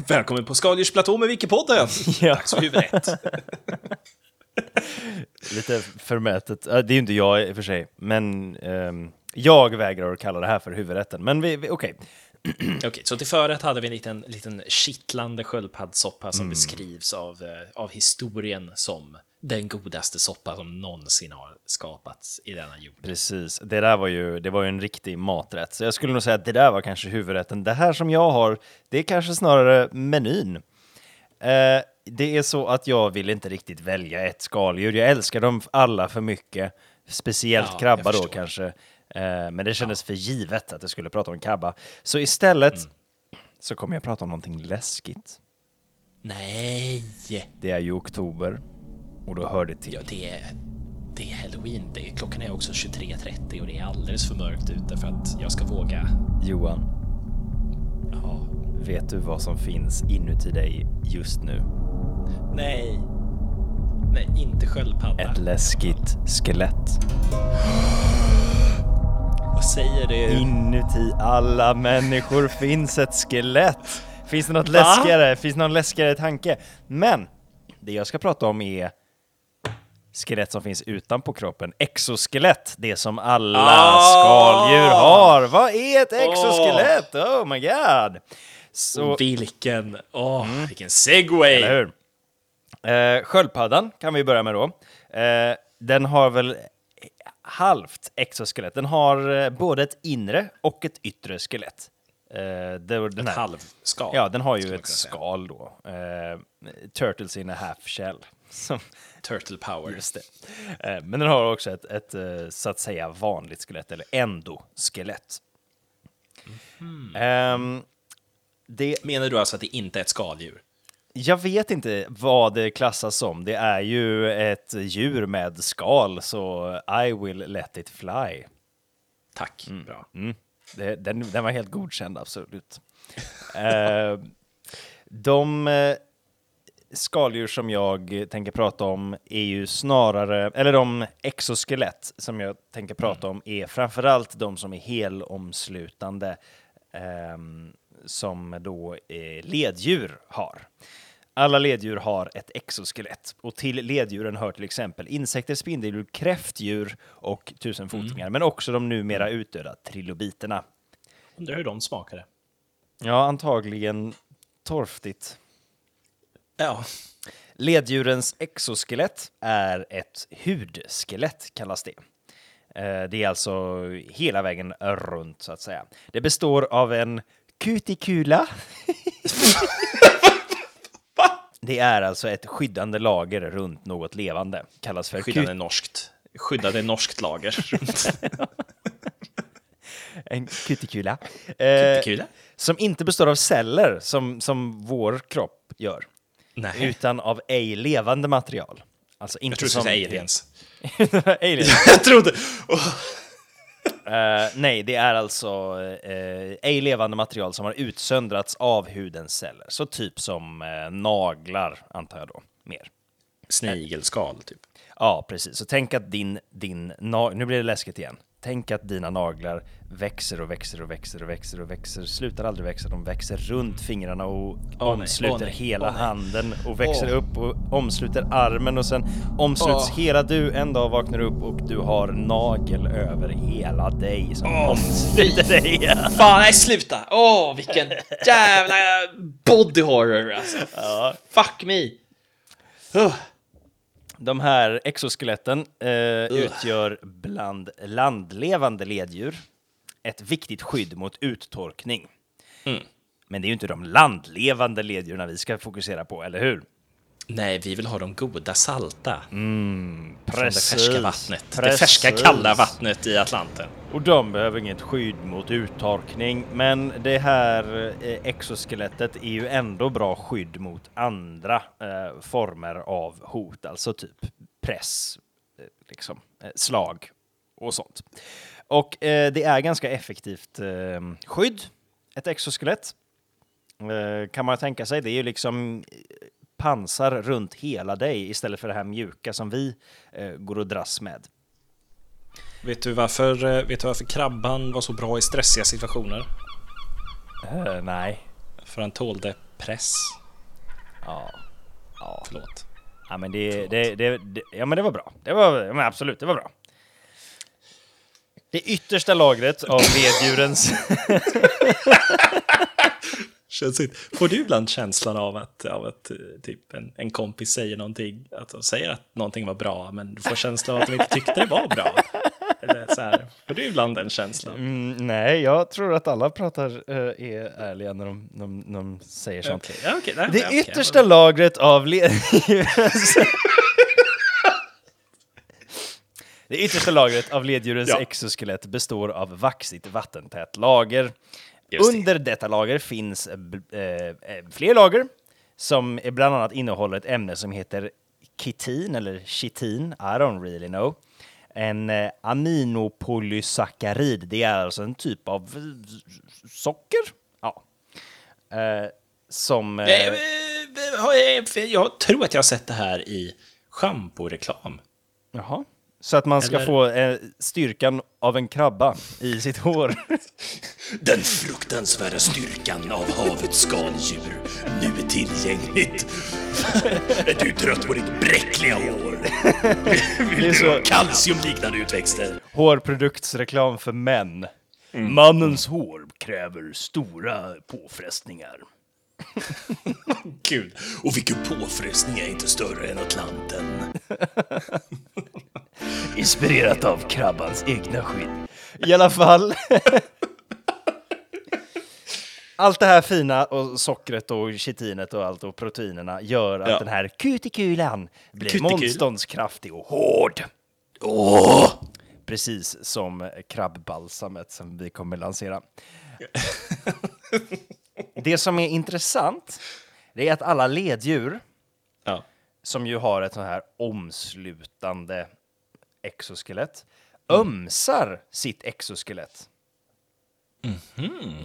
Välkommen på Skaldjursplatå med Wikipodden! Ja. Dags för huvudrätt. Lite förmätet. Det är ju inte jag i och för sig, men ehm, jag vägrar att kalla det här för huvudrätten. Men vi, vi, okej. Okej, så till förrätt hade vi en liten, liten kittlande sköldpaddssoppa Mm. som beskrivs av, eh, av historien som den godaste soppa som någonsin har skapats i denna jord. Precis, det där var ju, det var ju en riktig maträtt. Så jag skulle nog säga att det där var kanske huvudrätten. Det här som jag har, det är kanske snarare menyn. Eh, det är så att jag vill inte riktigt välja ett skaldjur. Jag älskar dem alla för mycket. Speciellt Ja, krabba då kanske. Eh, men det kändes för givet att jag skulle prata om krabba. Så istället Mm. så kommer jag prata om någonting läskigt. Nej! Det är ju oktober och då hör det till. Ja, det är, det är halloween. Det är, klockan är också 23.30 och det är alldeles för mörkt ute för att jag ska våga. Johan, Ja. vet du vad som finns inuti dig just nu? Nej. Nej, inte sköldpadda. Ett läskigt skelett. Vad säger du? Inuti alla människor finns ett skelett. Finns det något läskigare? Finns det någon läskigare tanke? Men det jag ska prata om är skelett som finns utanpå kroppen. Exoskelett, det som alla Ah! skaldjur har. Vad är ett exoskelett? Oh my god! Så, Vilken, åh, vilken segway! eller hur? Eh, sköldpaddan kan vi börja med då. Eh, den har väl halvt exoskelett. Den har eh, både ett inre och ett yttre skelett. Det, den Ett halvskal. Ja, den har ju ett skal då. Eh, turtles in a half shell. Som, Turtle power. just det. Eh, Men den har också ett, ett eh, så att säga vanligt skelett, eller endoskelett. Ehm, det, Menar du alltså att det inte är ett skaldjur? jag vet inte vad det klassas som. Det är ju ett djur med skal, så I will let it fly. Tack. Bra. Mm. Det, den, den var helt godkänd, absolut. eh, de eh, skaldjur som jag tänker prata om är ju snarare, eller de exoskelett som jag tänker prata om är framförallt de som är helomslutande, ehm, som då eh, leddjur har. Alla leddjur har ett exoskelett och till leddjuren hör till exempel insekter, spindeldjur, kräftdjur och tusenfotingar, men också de numera utdöda trilobiterna. Undrar hur de smakade. Ja, antagligen torftigt. Ja. Leddjurens exoskelett är ett hudskelett, kallas det. Eh, Det är alltså hela vägen runt, så att säga. Det består av en kutikula. Det är alltså ett skyddande lager runt något levande. Kallas för Skyddande norskt. Skyddade norskt lager. en kutikula. Eh, Kul. som inte består av celler, som, som vår kropp gör. Nej. Utan av ej levande material. Alltså inte Jag tror du skulle säga aliens. aliens. Jag trodde... Åh. Eh, nej, det är alltså uh, ej levande material som har utsöndrats av hudens celler. Så typ som eh, naglar, antar jag då, mer. Snigelskal, typ. Ja, precis. Så tänk att din, din na- nu blir det läskigt igen. Tänk att dina naglar växer och växer och växer och växer och växer, slutar aldrig växa, de växer runt fingrarna och nej, omsluter nej, hela nej. handen och växer upp och omsluter armen och sen omsluts hela du. En dag vaknar du upp och du har nagel över hela dig som omsluter dig. Fan, nej sluta! Åh, vilken jävla body horror alltså. Fuck me! Uh. De här exoskeletten eh, utgör bland landlevande leddjur ett viktigt skydd mot uttorkning. Mm. Men det är ju inte de landlevande leddjuren vi ska fokusera på, eller hur? Nej, vi vill ha de goda salta. Från det Precis, färska vattnet. Det precis. färska kalla vattnet i Atlanten. Och de behöver inget skydd mot uttorkning, men det här eh, exoskelettet är ju ändå bra skydd mot andra eh, former av hot, alltså typ press, eh, liksom, eh, slag och sånt. Och eh, det är ganska effektivt eh, skydd, ett exoskelett. Kan man tänka sig. Det är ju liksom pansar runt hela dig istället för det här mjuka som vi eh, går och dras med. Vet du, varför, eh, vet du varför krabban var så bra i stressiga situationer? Eh, nej. För han tålde press. Ja. Ja. Förlåt. Ja, men det, det, det, det, ja, men det var bra. Det var ja, men absolut, det var bra. Det yttersta lagret av leddjurens... Känns inte. Får du ibland känslan av att, av att eh, typ en, en kompis säger någonting, att de säger att någonting var bra, men du får känslan av att de inte tyckte det var bra? Eller så här, får du ibland den känslan? Mm, nej, jag tror att alla pratar eh, är ärliga när de, de, de säger sånt. Ja, okej, nej, Det okej, yttersta lagret av leddjurens... Det yttersta lagret av leddjurens Ja. exoskelett består av vaxigt vattentätt lager. Just det. Under detta lager finns eh, eh, eh, fler lager som bland annat innehåller ett ämne som heter kitin eller chitin, I don't really know. En eh, aminopolysackarid, det är alltså en typ av eh, socker. Ja. Eh, som... Eh, eh, Jag tror att jag har sett det här i schamporeklam. Jaha. Så att man ska Eller- få eh, styrkan av en krabba i sitt hår. Den fruktansvärda styrkan av havets skaldjur nu är tillgängligt. är du trött på ditt bräckliga hår? Vill Det är du ha så- kalciumliknande utväxter? Hårproduktsreklam för män. Mannens hår kräver stora påfrestningar. Gud, och vilken påfrestning är inte större än Atlanten? Inspirerat av krabbans egna skinn. I alla fall. allt det här fina och sockret och kitinet och allt och proteinerna gör att Ja. den här kutikulan blir Kutikul. motståndskraftig och hård. Åh! Precis som krabbbalsamet som vi kommer lansera. det som är intressant det är att alla leddjur Ja. som ju har ett sånt här omslutande exoskelett ömsar sitt exoskelett.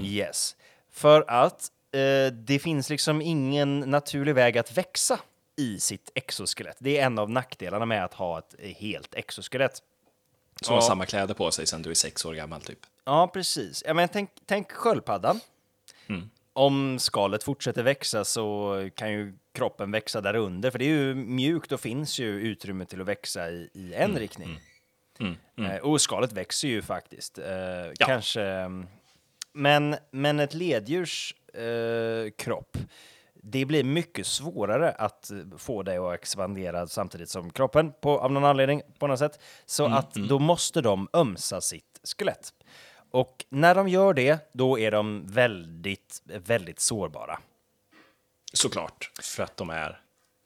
Yes. För att eh, det finns liksom ingen naturlig väg att växa i sitt exoskelett. Det är en av nackdelarna med att ha ett helt exoskelett. Som har Ja. samma kläder på sig sen du är sex år gammal typ. Ja, precis. Ja, men tänk, tänk sköldpaddan. Om skalet fortsätter växa så kan ju kroppen växa där under, för det är ju mjukt och finns ju utrymme till att växa i, i en riktning. Eh, och skalet växer ju faktiskt. Eh, Kanske... mm, Men, men ett leddjurs eh, kropp, det blir mycket svårare att få det att expandera samtidigt som kroppen, på, av någon anledning, på något sätt. Så att då måste de ömsa sitt skelett. Och när de gör det, då är de väldigt, väldigt sårbara. Såklart. För att de är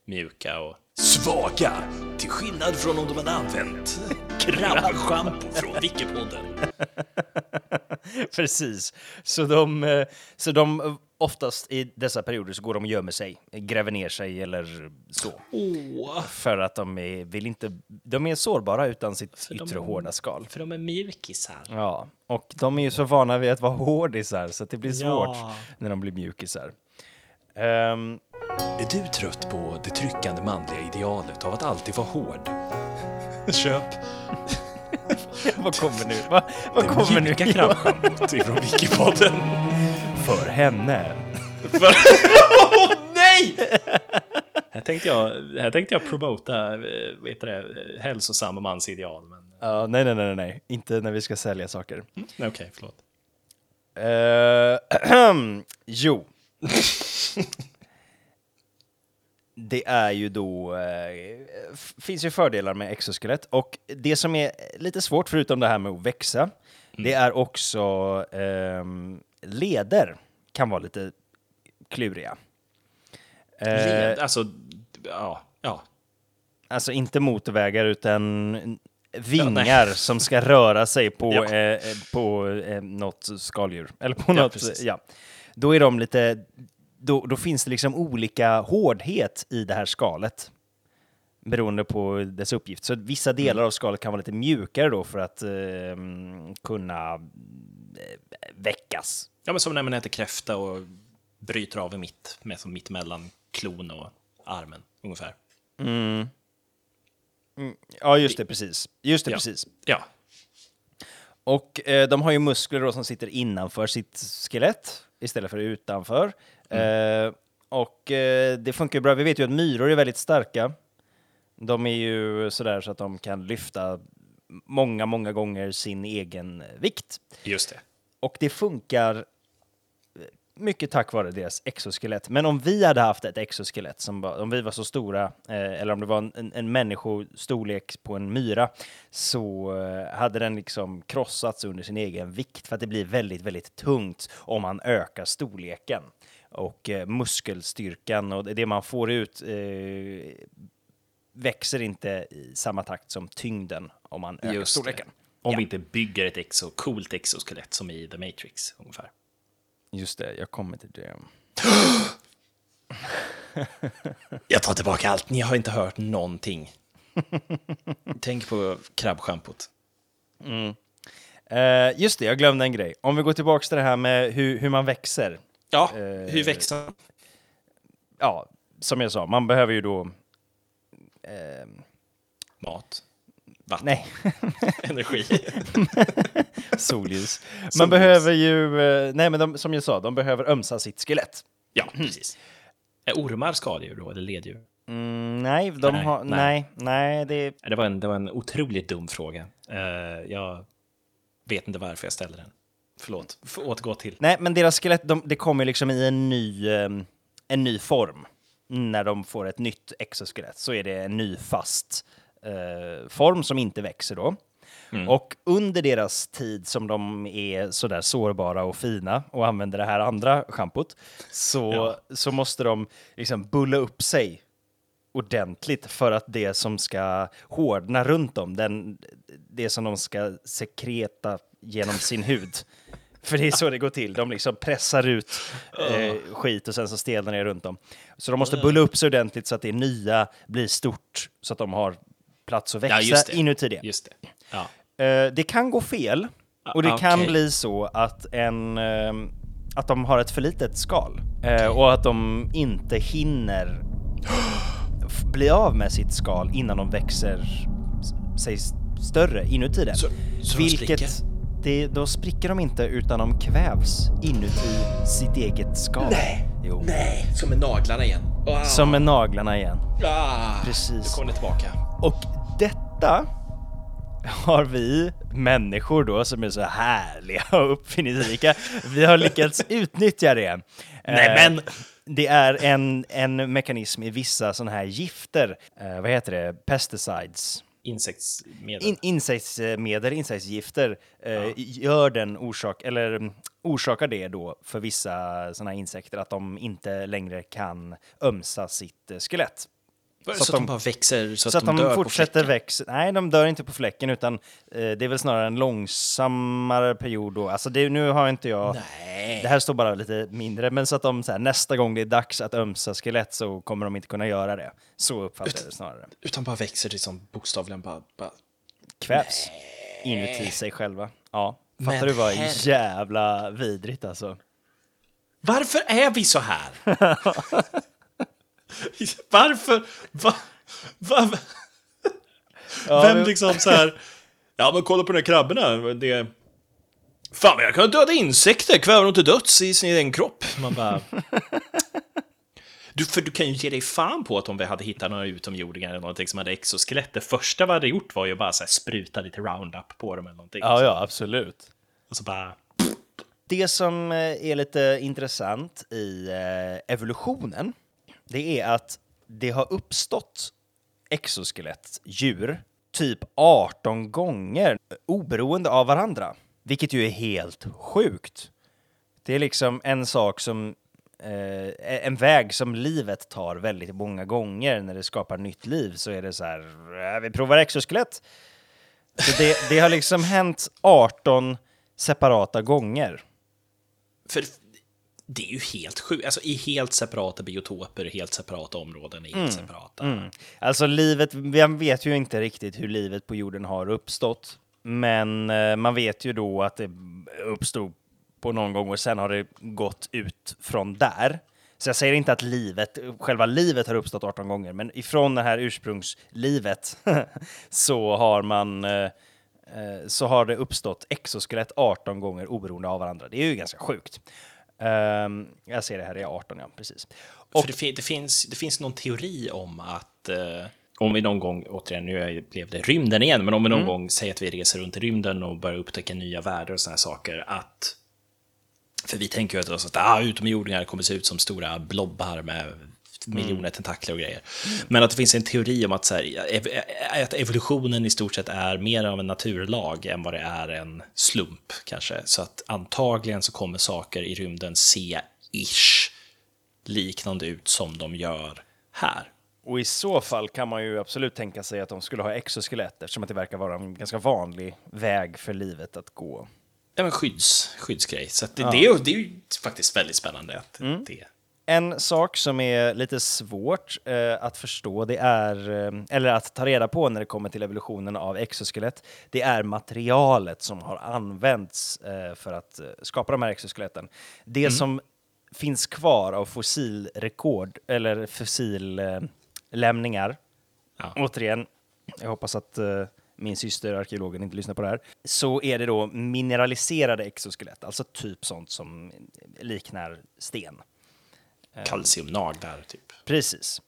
mjuka och... Svaga, till skillnad från om de hade använt krabbschampo från Wikipodden. Precis. Så de, eh, så de oftast i dessa perioder så går de och gömmer sig, gräver ner sig eller så. Åh! För att de är, vill inte, de är sårbara utan sitt de yttre är- hårda skal. För de är mjukisar. Ja, och de är ju så vana vid att vara hårdisar så att det blir svårt Ja. när de blir mjukisar. Ehm, Är du trött på det tryckande manliga idealet av att alltid vara hård? Köp vad kommer nu? Vad, kommer nu? mjuka krabbschampot ifrån Wikipodden. För henne. Åh nej! Här tänkte jag, här tänkte jag promota eh, heter det, eh, hälsosamma mansideal. Men Ja, nej, nej, nej, nej, inte när vi ska sälja saker. nej, okej, förlåt. Uh, jo. Det är ju då, eh, finns ju fördelar med exoskelett och det som är lite svårt förutom det här med att växa, det är också ehm, leder kan vara lite kluriga. Eh, Led, alltså, ja, ja. Alltså inte motorvägar utan vingar som ska röra sig på, Ja. eh, eh, på eh, något skaldjur. Eller på Ja, något, precis. ja. Då är de lite, då, då finns det liksom olika hårdhet i det här skalet. Beroende på dess uppgift. Så vissa Mm. delar av skalet kan vara lite mjukare då för att eh, kunna eh, väckas. ja, men som när man äter kräfta och bryter av i mitt, med som mitt mellan klon och armen, ungefär. Ja, just det, precis. Just det, Ja. precis. Ja, Och eh, de har ju muskler då som sitter innanför sitt skelett istället för utanför. Eh, och eh, det funkar ju bra. Vi vet ju att myror är väldigt starka. De är ju sådär så att de kan lyfta många, många gånger sin egen vikt. just det. Och det funkar mycket tack vare deras exoskelett. Men om vi hade haft ett exoskelett, som var, om vi var så stora, eh, eller om det var en, en, en människostorlek på en myra, så eh, hade den liksom krossats under sin egen vikt, för att det blir väldigt, väldigt tungt om man ökar storleken. Och eh, muskelstyrkan och det man får ut eh, växer inte i samma takt som tyngden om man ökar Just storleken. det. Om Ja. vi inte bygger ett exo, coolt exoskelett som i The Matrix, ungefär. Just det, jag kommer till det. Jag tar tillbaka allt, ni har inte hört någonting. Tänk på krabbschampot. Eh, just det, jag glömde en grej. Om vi går tillbaka till det här med hur, hur man växer. Ja, Eh, hur växer man? Ja, som jag sa, man behöver ju då... Eh, Mat, vatten, nej, energi. solljus. Man Solljus. behöver ju... Eh, nej, men de, som jag sa, de behöver ömsa sitt skelett. Ja, precis. Är ormar skaldjur då, eller leddjur? Mm, nej, de Nej, har... nej. Nej, nej, det... Det var en, det var en otroligt dum fråga. Eh, jag vet inte varför jag ställer den. Förlåt, får återgå till. Nej, men deras skelett, de, det kommer liksom i en ny, eh, en ny form. När de får ett nytt exoskelett så är det en ny fast eh, form som inte växer då. Och under deras tid som de är sådär sårbara och fina och använder det här andra schampot så, så måste de liksom bulla upp sig ordentligt för att det som ska hårdna runt dem, den, det som de ska sekreta genom sin hud. För det är så det går till. De liksom pressar ut eh, skit och sen så stelnar det runt dem. Så de måste bulla upp sig ordentligt så att det nya blir stort så att de har plats att växa just det. inuti det. Just det. Ja. Eh, det kan gå fel och det Ah, kan okej. bli så att, en, eh, att de har ett för litet skal eh, och att de inte hinner bli av med sitt skal innan de växer sig större inuti det. Så- så spricker? Det, då spricker de inte utan de kvävs inuti sitt eget skal. Nej. Jo. Nej, som med naglarna igen. Ah. Som med naglarna igen. Ah. Precis. Nu kommer det tillbaka. Och detta har vi människor då som är så härliga och uppfinningsrika. Vi har lyckats utnyttja det. Nej, Eh, men- Det är en, en mekanism i vissa sådana här gifter. Eh, vad heter det? Pesticides. Insektsmedel. In, insektsmedel, insektsgifter, eh, gör den orsak, eller mm, orsakar det då för vissa sådana insekter att de inte längre kan ömsa sitt eh, skelett. Så, att att de, de- bara växer så, Så att, de, dör fortsätter på fläcken. växa. Nej, de dör inte på fläcken, utan eh, det är väl snarare en långsammare period då. Alltså det, nu har inte jag... Nej. Det här står bara lite mindre, men så att de så här, nästa gång det är dags att ömsa skelett så kommer de inte kunna göra det. Så uppfattar jag det snarare. Utan bara växer till som bokstavligen bara... bara Kvävs inuti sig själva. Ja. Fattar Men du vad herre- jävla vidrigt alltså? Varför är vi så här? Varför? Va, va, Vem men- liksom så här... Ja, men kolla på de här krabborna. Det... Fan, men jag kan döda insekter, kväva dem till döds i sin egen kropp. Man bara... Du, för du kan ju ge dig fan på att om vi hade hittat några utomjordingar eller någonting som hade exoskelett, det första vi hade gjort var ju bara så här spruta lite roundup på dem eller någonting. Ja, ja, absolut. Och så bara... Det som eh, är lite intressant i eh, evolutionen, det är att det har uppstått exoskelettdjur typ 18 gånger oberoende av varandra, vilket ju är helt sjukt. Det är liksom en sak som eh, en väg som livet tar väldigt många gånger när det skapar nytt liv så är det så här, äh, vi provar exoskelett. Så det, det har liksom hänt 18 separata gånger. För det är ju helt sjukt. Alltså i helt separata biotoper, helt separata områden, i helt separata... Alltså livet, vi vet ju inte riktigt hur livet på jorden har uppstått. Men eh, man vet ju då att det uppstod på någon gång och sen har det gått ut från där. Så jag säger inte att livet, själva livet har uppstått 18 gånger, men ifrån det här ursprungslivet så har man eh, eh, så har det uppstått exoskelett 18 gånger oberoende av varandra. Det är ju ganska sjukt. Ehm, jag ser det här, det är 18, ja, precis. För det, fin- det, finns, det finns någon teori om att eh, om vi någon gång, återigen, nu blev det rymden igen, men om vi någon gång säger att vi reser runt i rymden och börjar upptäcka nya världar och sådana saker, att för vi tänker ju att, att ah, utomjordingar kommer se ut som stora blobbar med miljoner tentakler och grejer. Men att det finns en teori om att, så här, ev- att evolutionen i stort sett är mer av en naturlag än vad det är en slump kanske. Så att antagligen så kommer saker i rymden se ish liknande ut som de gör här. Och i så fall kan man ju absolut tänka sig att de skulle ha exoskelett eftersom att det verkar vara en ganska vanlig väg för livet att gå. Ja, men skydds, skyddsgrej. Så det, det, är, det är ju faktiskt väldigt spännande att det... En sak som är lite svårt eh, att förstå, det är, eh, eller att ta reda på när det kommer till evolutionen av exoskelett, det är materialet som har använts eh, för att eh, skapa de här exoskeletten. Det som finns kvar av fossilrekord, eller fossillämningar, Ja. återigen, jag hoppas att eh, min syster, arkeologen, inte lyssnar på det här, så är det då mineraliserade exoskelett, alltså typ sånt som liknar sten. Kalciumnaglar, typ. Precis.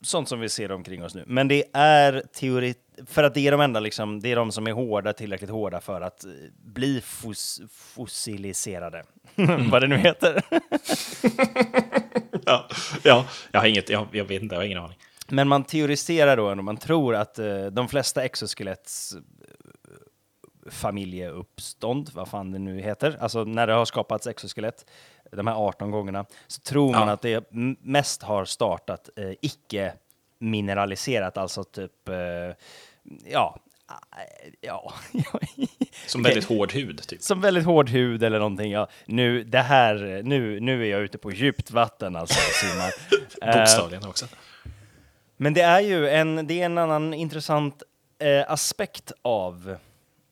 Sånt som vi ser omkring oss nu. Men det är teori... För att det är de enda liksom, det är de som är hårda, tillräckligt hårda för att eh, bli fos, fossiliserade. Vad det nu heter. Ja, ja jag, har inget, jag, jag vet inte, jag har ingen aning. Men man teoriserar då, och man tror att eh, de flesta exoskelett familjeuppstånd, vad fan det nu heter, alltså när det har skapats exoskelett, de här 18 gångerna, så tror man Ja. att det mest har startat eh, icke mineraliserat, alltså typ, eh, ja, eh, ja, Som väldigt hård hud, typ. som väldigt hård hud eller någonting. Ja, nu, det här, nu, nu är jag ute på djupt vatten alltså. Eh, Bokstavligen också. men det är ju en, det är en annan intressant eh, aspekt av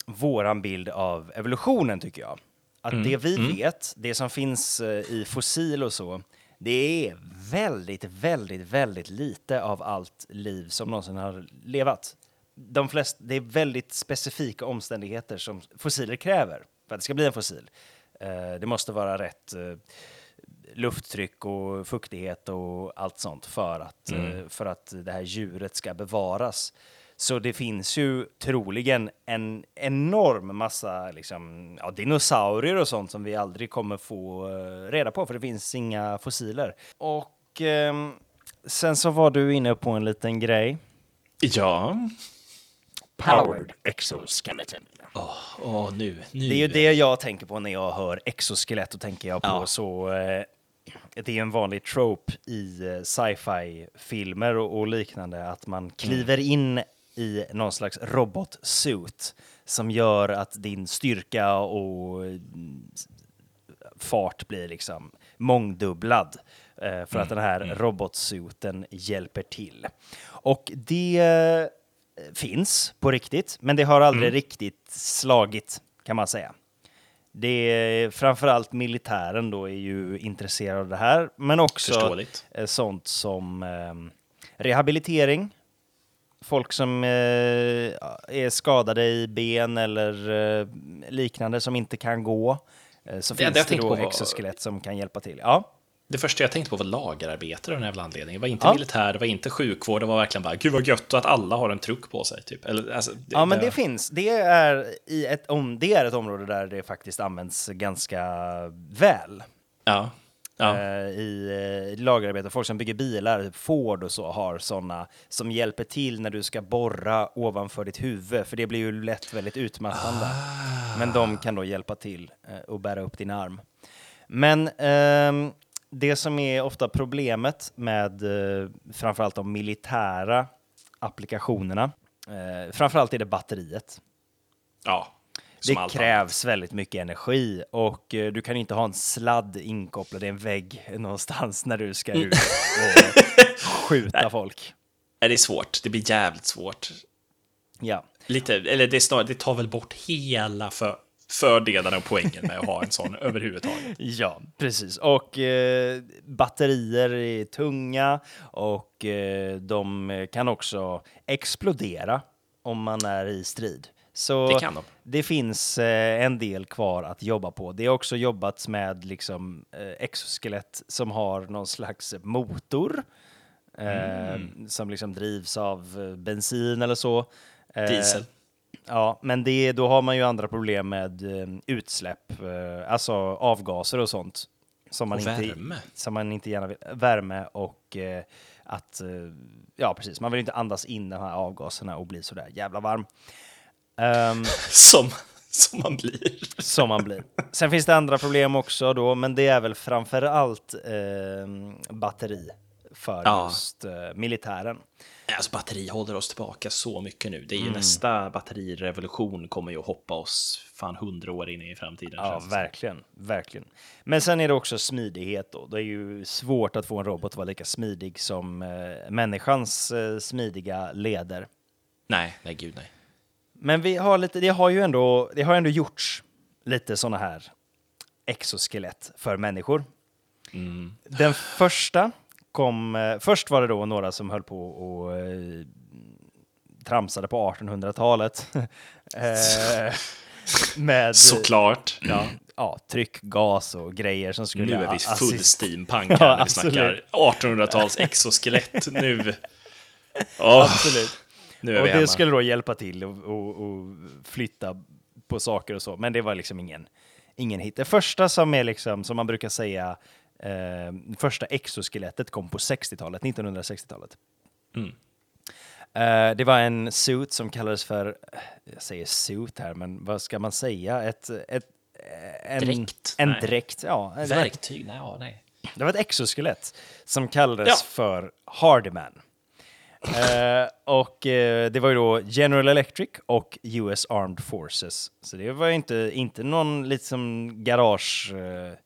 våran bild av evolutionen, tycker jag. Att det vi vet, det som finns eh, i fossil och så, det är väldigt, väldigt, väldigt lite av allt liv som någonsin har levat. De flesta, det är väldigt specifika omständigheter som fossiler kräver för att det ska bli en fossil. Eh, det måste vara rätt eh, lufttryck och fuktighet och allt sånt för att, eh, för att det här djuret ska bevaras. Så det finns ju troligen en enorm massa liksom, ja, dinosaurier och sånt som vi aldrig kommer få eh, reda på, för det finns inga fossiler. Och ehm, sen så var du inne på en liten grej. Ja. Powered exoskeleton. Åh, nu. nu. Det är ju det jag tänker på när jag hör exoskelett, och tänker jag på Ja. så... Eh, det är en vanlig trope i eh, sci-fi-filmer och, och liknande, att man kliver in i någon slags robotsuit som gör att din styrka och eh, fart blir liksom mångdubblad eh, för att den här robotsuiten hjälper till. Och det eh, finns på riktigt, men det har aldrig riktigt slagit kan man säga. Det är framförallt militären då är ju intresserad av det här, men också Förståeligt. sånt som eh, rehabilitering. Folk som eh, är skadade i ben eller eh, liknande som inte kan gå. Eh, så Det finns det tänkte då var- exoskelett som kan hjälpa till. Ja, Det första jag tänkte på var lagerarbetare av den jävla anledningen. Det var inte Ja. militär, det var inte sjukvård, det var verkligen bara gud vad gött att alla har en truck på sig. Typ. Eller, alltså, det, ja men det finns. Det är, i ett, om, det är ett område där det faktiskt används ganska väl. Ja. Ja. eh, i eh, lagerarbete. Folk som bygger bilar, typ Ford och så, har sådana som hjälper till när du ska borra ovanför ditt huvud, för det blir ju lätt väldigt utmattande. Men de kan då hjälpa till eh, och bära upp din arm. Men ehm, det som är ofta problemet med eh, framförallt de militära applikationerna, eh, framförallt är det batteriet. ja. Det krävs väldigt mycket energi och eh, du kan inte ha en sladd inkopplad i en vägg någonstans när du ska ut och skjuta folk. annat. Nej, det är svårt, det blir jävligt svårt. Ja. Lite, eller det, snarare, det tar väl bort hela för, fördelarna och poängen med att ha en sån överhuvudtaget. ja, precis. Och eh, batterier är tunga och eh, de kan också explodera om man är i strid. Så Det kan de. det finns eh, en del kvar att jobba på. Det har också jobbats med liksom, eh, exoskelett som har någon slags motor eh, Mm. som liksom drivs av eh, bensin eller så. Eh, Diesel. Ja, men det, då har man ju andra problem med eh, utsläpp, alltså avgaser och sånt. Som man, Och inte, värme. som man inte gärna vill. Värme och att, ja precis, man vill inte andas in de här avgaserna och bli sådär jävla varm. Ehm, Som, som man blir. som man blir. Sen finns det andra problem också då, men det är väl framför allt eh, batteri för Ja. just eh, militären. Alltså batteri håller oss tillbaka så mycket nu. Det är ju Mm. nästa batterirevolution kommer ju att hoppa oss fan hundra år in i framtiden. Ja, verkligen, verkligen. Men sen är det också smidighet då. Det är ju svårt att få en robot att vara lika smidig som eh, människans eh, smidiga leder. Nej, nej gud nej. Men vi har lite, det har ju ändå, det har ändå gjorts lite sådana här exoskelett för människor. Den första kom, eh, först var det då några som höll på och eh, tramsade på 1800-talet. eh, med Såklart. ja, ja, tryck, gas och grejer som skulle... Nu är vi full steampunk Ja, här när vi snackar 1800-tals exoskelett. Nu. Åh, Absolut. Nu är Och vi det hemma. skulle då hjälpa till och, och, och flytta på saker och så, men det var liksom ingen, ingen hit. Det första som är liksom, som man brukar säga, eh, första exoskelettet kom på 60-talet, 1960-talet. Mm. Eh, det var en suit som kallades för, jag säger suit här, men vad ska man säga? Ett, ett, en, Dräkt? En Nej. dräkt, ja. Verktyg? Nej, ja, nej. det var ett exoskelett som kallades Ja. för Hardyman. Eh, och eh, det var ju då General Electric och US Armed Forces. Så det var ju inte, inte någon liksom garageproduktion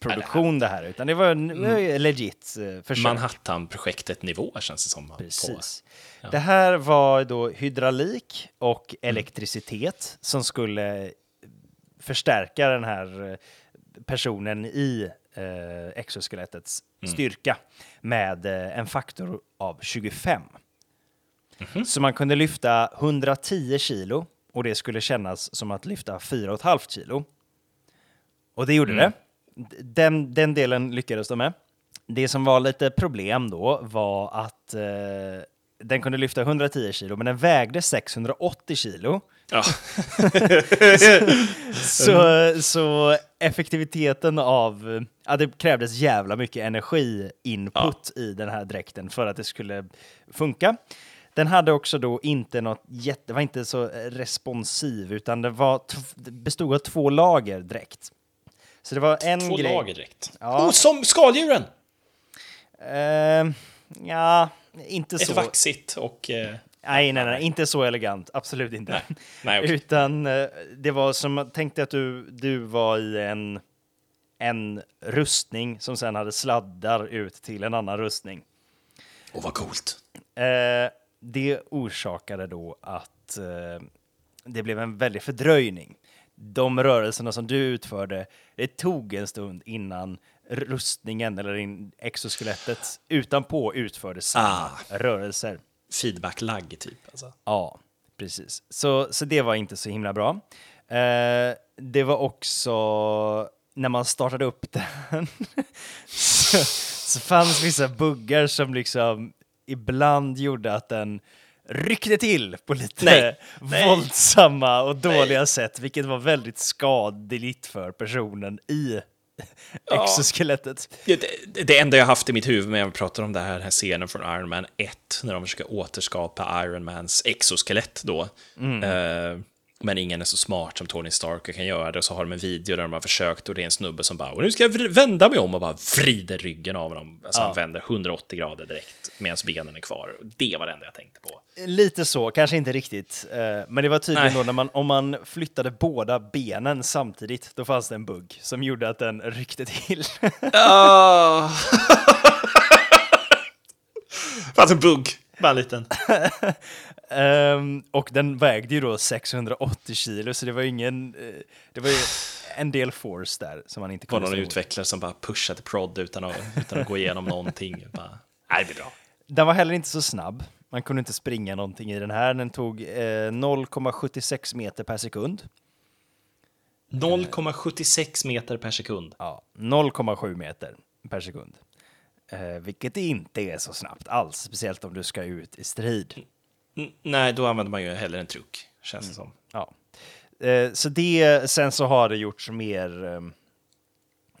produktion det här, utan det var mm. legit eh, försök. Manhattan-projektet-nivå känns det som. Precis. Det här var då hydraulik och elektricitet som skulle förstärka den här personen i eh, exoskelettets styrka med eh, en faktor av 25. Så man kunde lyfta 110 kilo och det skulle kännas som att lyfta 4,5 kilo. Och det gjorde det. D- Den, den delen lyckades de med. Det som var lite problem då var att eh, den kunde lyfta 110 kilo, men den vägde 680 kilo. Ja. Så, så effektiviteten av... Ja, det krävdes jävla mycket energi-input i den här dräkten för att det skulle funka. Den hade också då inte något jätte... Var inte så responsiv, utan det, var bestod av två lager dräkt. Så det var en Två grej... lager direkt. Ja. Oh, som skaldjuren! Eh, ja, inte Ett så... vaxigt och... Eh, Nej, nej, nej, inte så elegant. Absolut inte. Nej. Nej, okej. Utan eh, det var som, tänk dig att du, du var i en, en rustning som sen hade sladdar ut till en annan rustning. Åh, vad coolt. Eh, det orsakade då att eh, det blev en väldig fördröjning. De rörelserna som du utförde, det tog en stund innan rustningen eller in exoskelettet utanpå utförde samma Ah. rörelser. Feedback-lagg, typ. Alltså. Ja, precis. Så, så det var inte så himla bra. Eh, det var också när man startade upp den så, så fanns vissa buggar som liksom ibland gjorde att den ryckte till på lite Nej. Nej. våldsamma och dåliga sätt, vilket var väldigt skadligt för personen i Ja. exoskelettet. Det, det, det enda jag haft i mitt huvud när jag pratar om det här, den här scenen från Iron Man 1, när de försöker återskapa Iron Mans exoskelett då. Eh, men ingen är så smart som Tony Stark och kan göra det. Och så har de en video där de har försökt och det är en snubbe som bara, och nu ska jag vända mig om och bara vrider ryggen av honom. Alltså han vänder 180 grader direkt medan benen är kvar. Det var det enda jag tänkte på. Lite så, kanske inte riktigt. eh, Men det var tydligen Nej. då när man, om man flyttade båda benen samtidigt, då fanns det en bugg som gjorde att den ryckte till. Oh. Fanns en bugg, bara en liten. Ehm, och den vägde ju då 680 kilo, så det var ingen... eh, Det var ju en del force där som man inte var kunde någon stå emot. utvecklare som bara pushade prod utan att, utan att gå igenom någonting. Bara, Nej, det blir bra. Den var heller inte så snabb. Man kunde inte springa någonting i den här. Den tog eh, 0,76 meter per sekund. 0,76 meter per sekund. Ja, 0,7 meter per sekund. Eh, vilket inte är så snabbt alls, speciellt om du ska ut i strid. N- nej, då använder man ju hellre en truck, känns det som. Ja. Eh, så det, sen så har det gjorts mer, eh,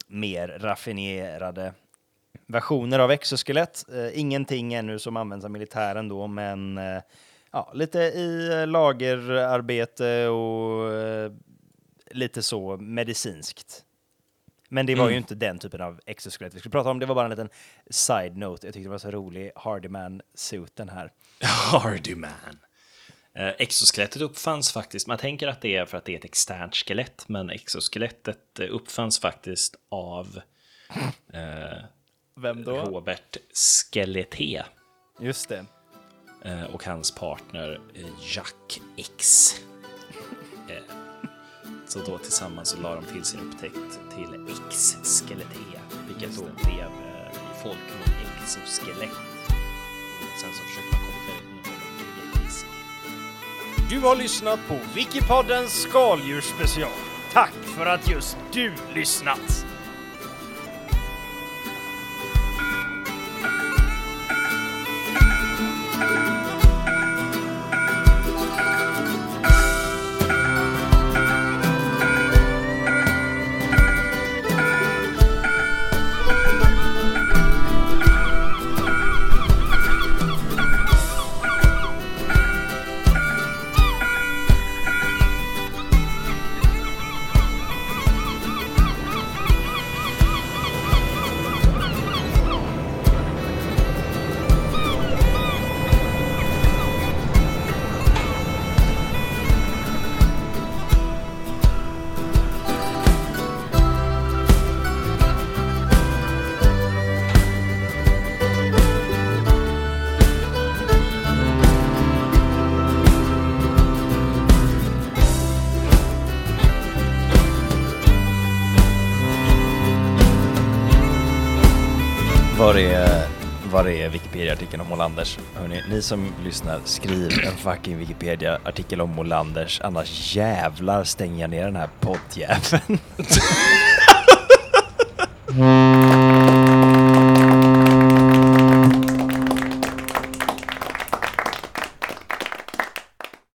mer raffinerade versioner av exoskelett. Eh, ingenting ännu som används av militären då, men eh, ja, lite i lagerarbete och eh, lite så medicinskt. Men det var ju inte den typen av exoskelett vi skulle prata om. Det var bara en liten side-note. Jag tyckte det var så rolig Hardyman-suiten här. Hardy man. Eh, exoskelettet uppfanns faktiskt, man tänker att det är för att det är ett externt skelett, men exoskelettet eh, uppfanns faktiskt av eh, Vem då? Robert Skeleté Just det. eh, och hans partner eh, Jack X. Så då tillsammans så la de till sin upptäckt till X-skeleté, vilket då blev eh, i folkmun exoskelett. Och sen så försökte man koppla grekisk Du har lyssnat på Wikipoddens skaldjursspecial. Tack för att just du lyssnat! Var är Wikipedia-artikeln om Molanders? Hörrni, ni som lyssnar, skriv en fucking Wikipedia-artikel om Molanders, annars jävlar stänger jag ner den här poddjäveln.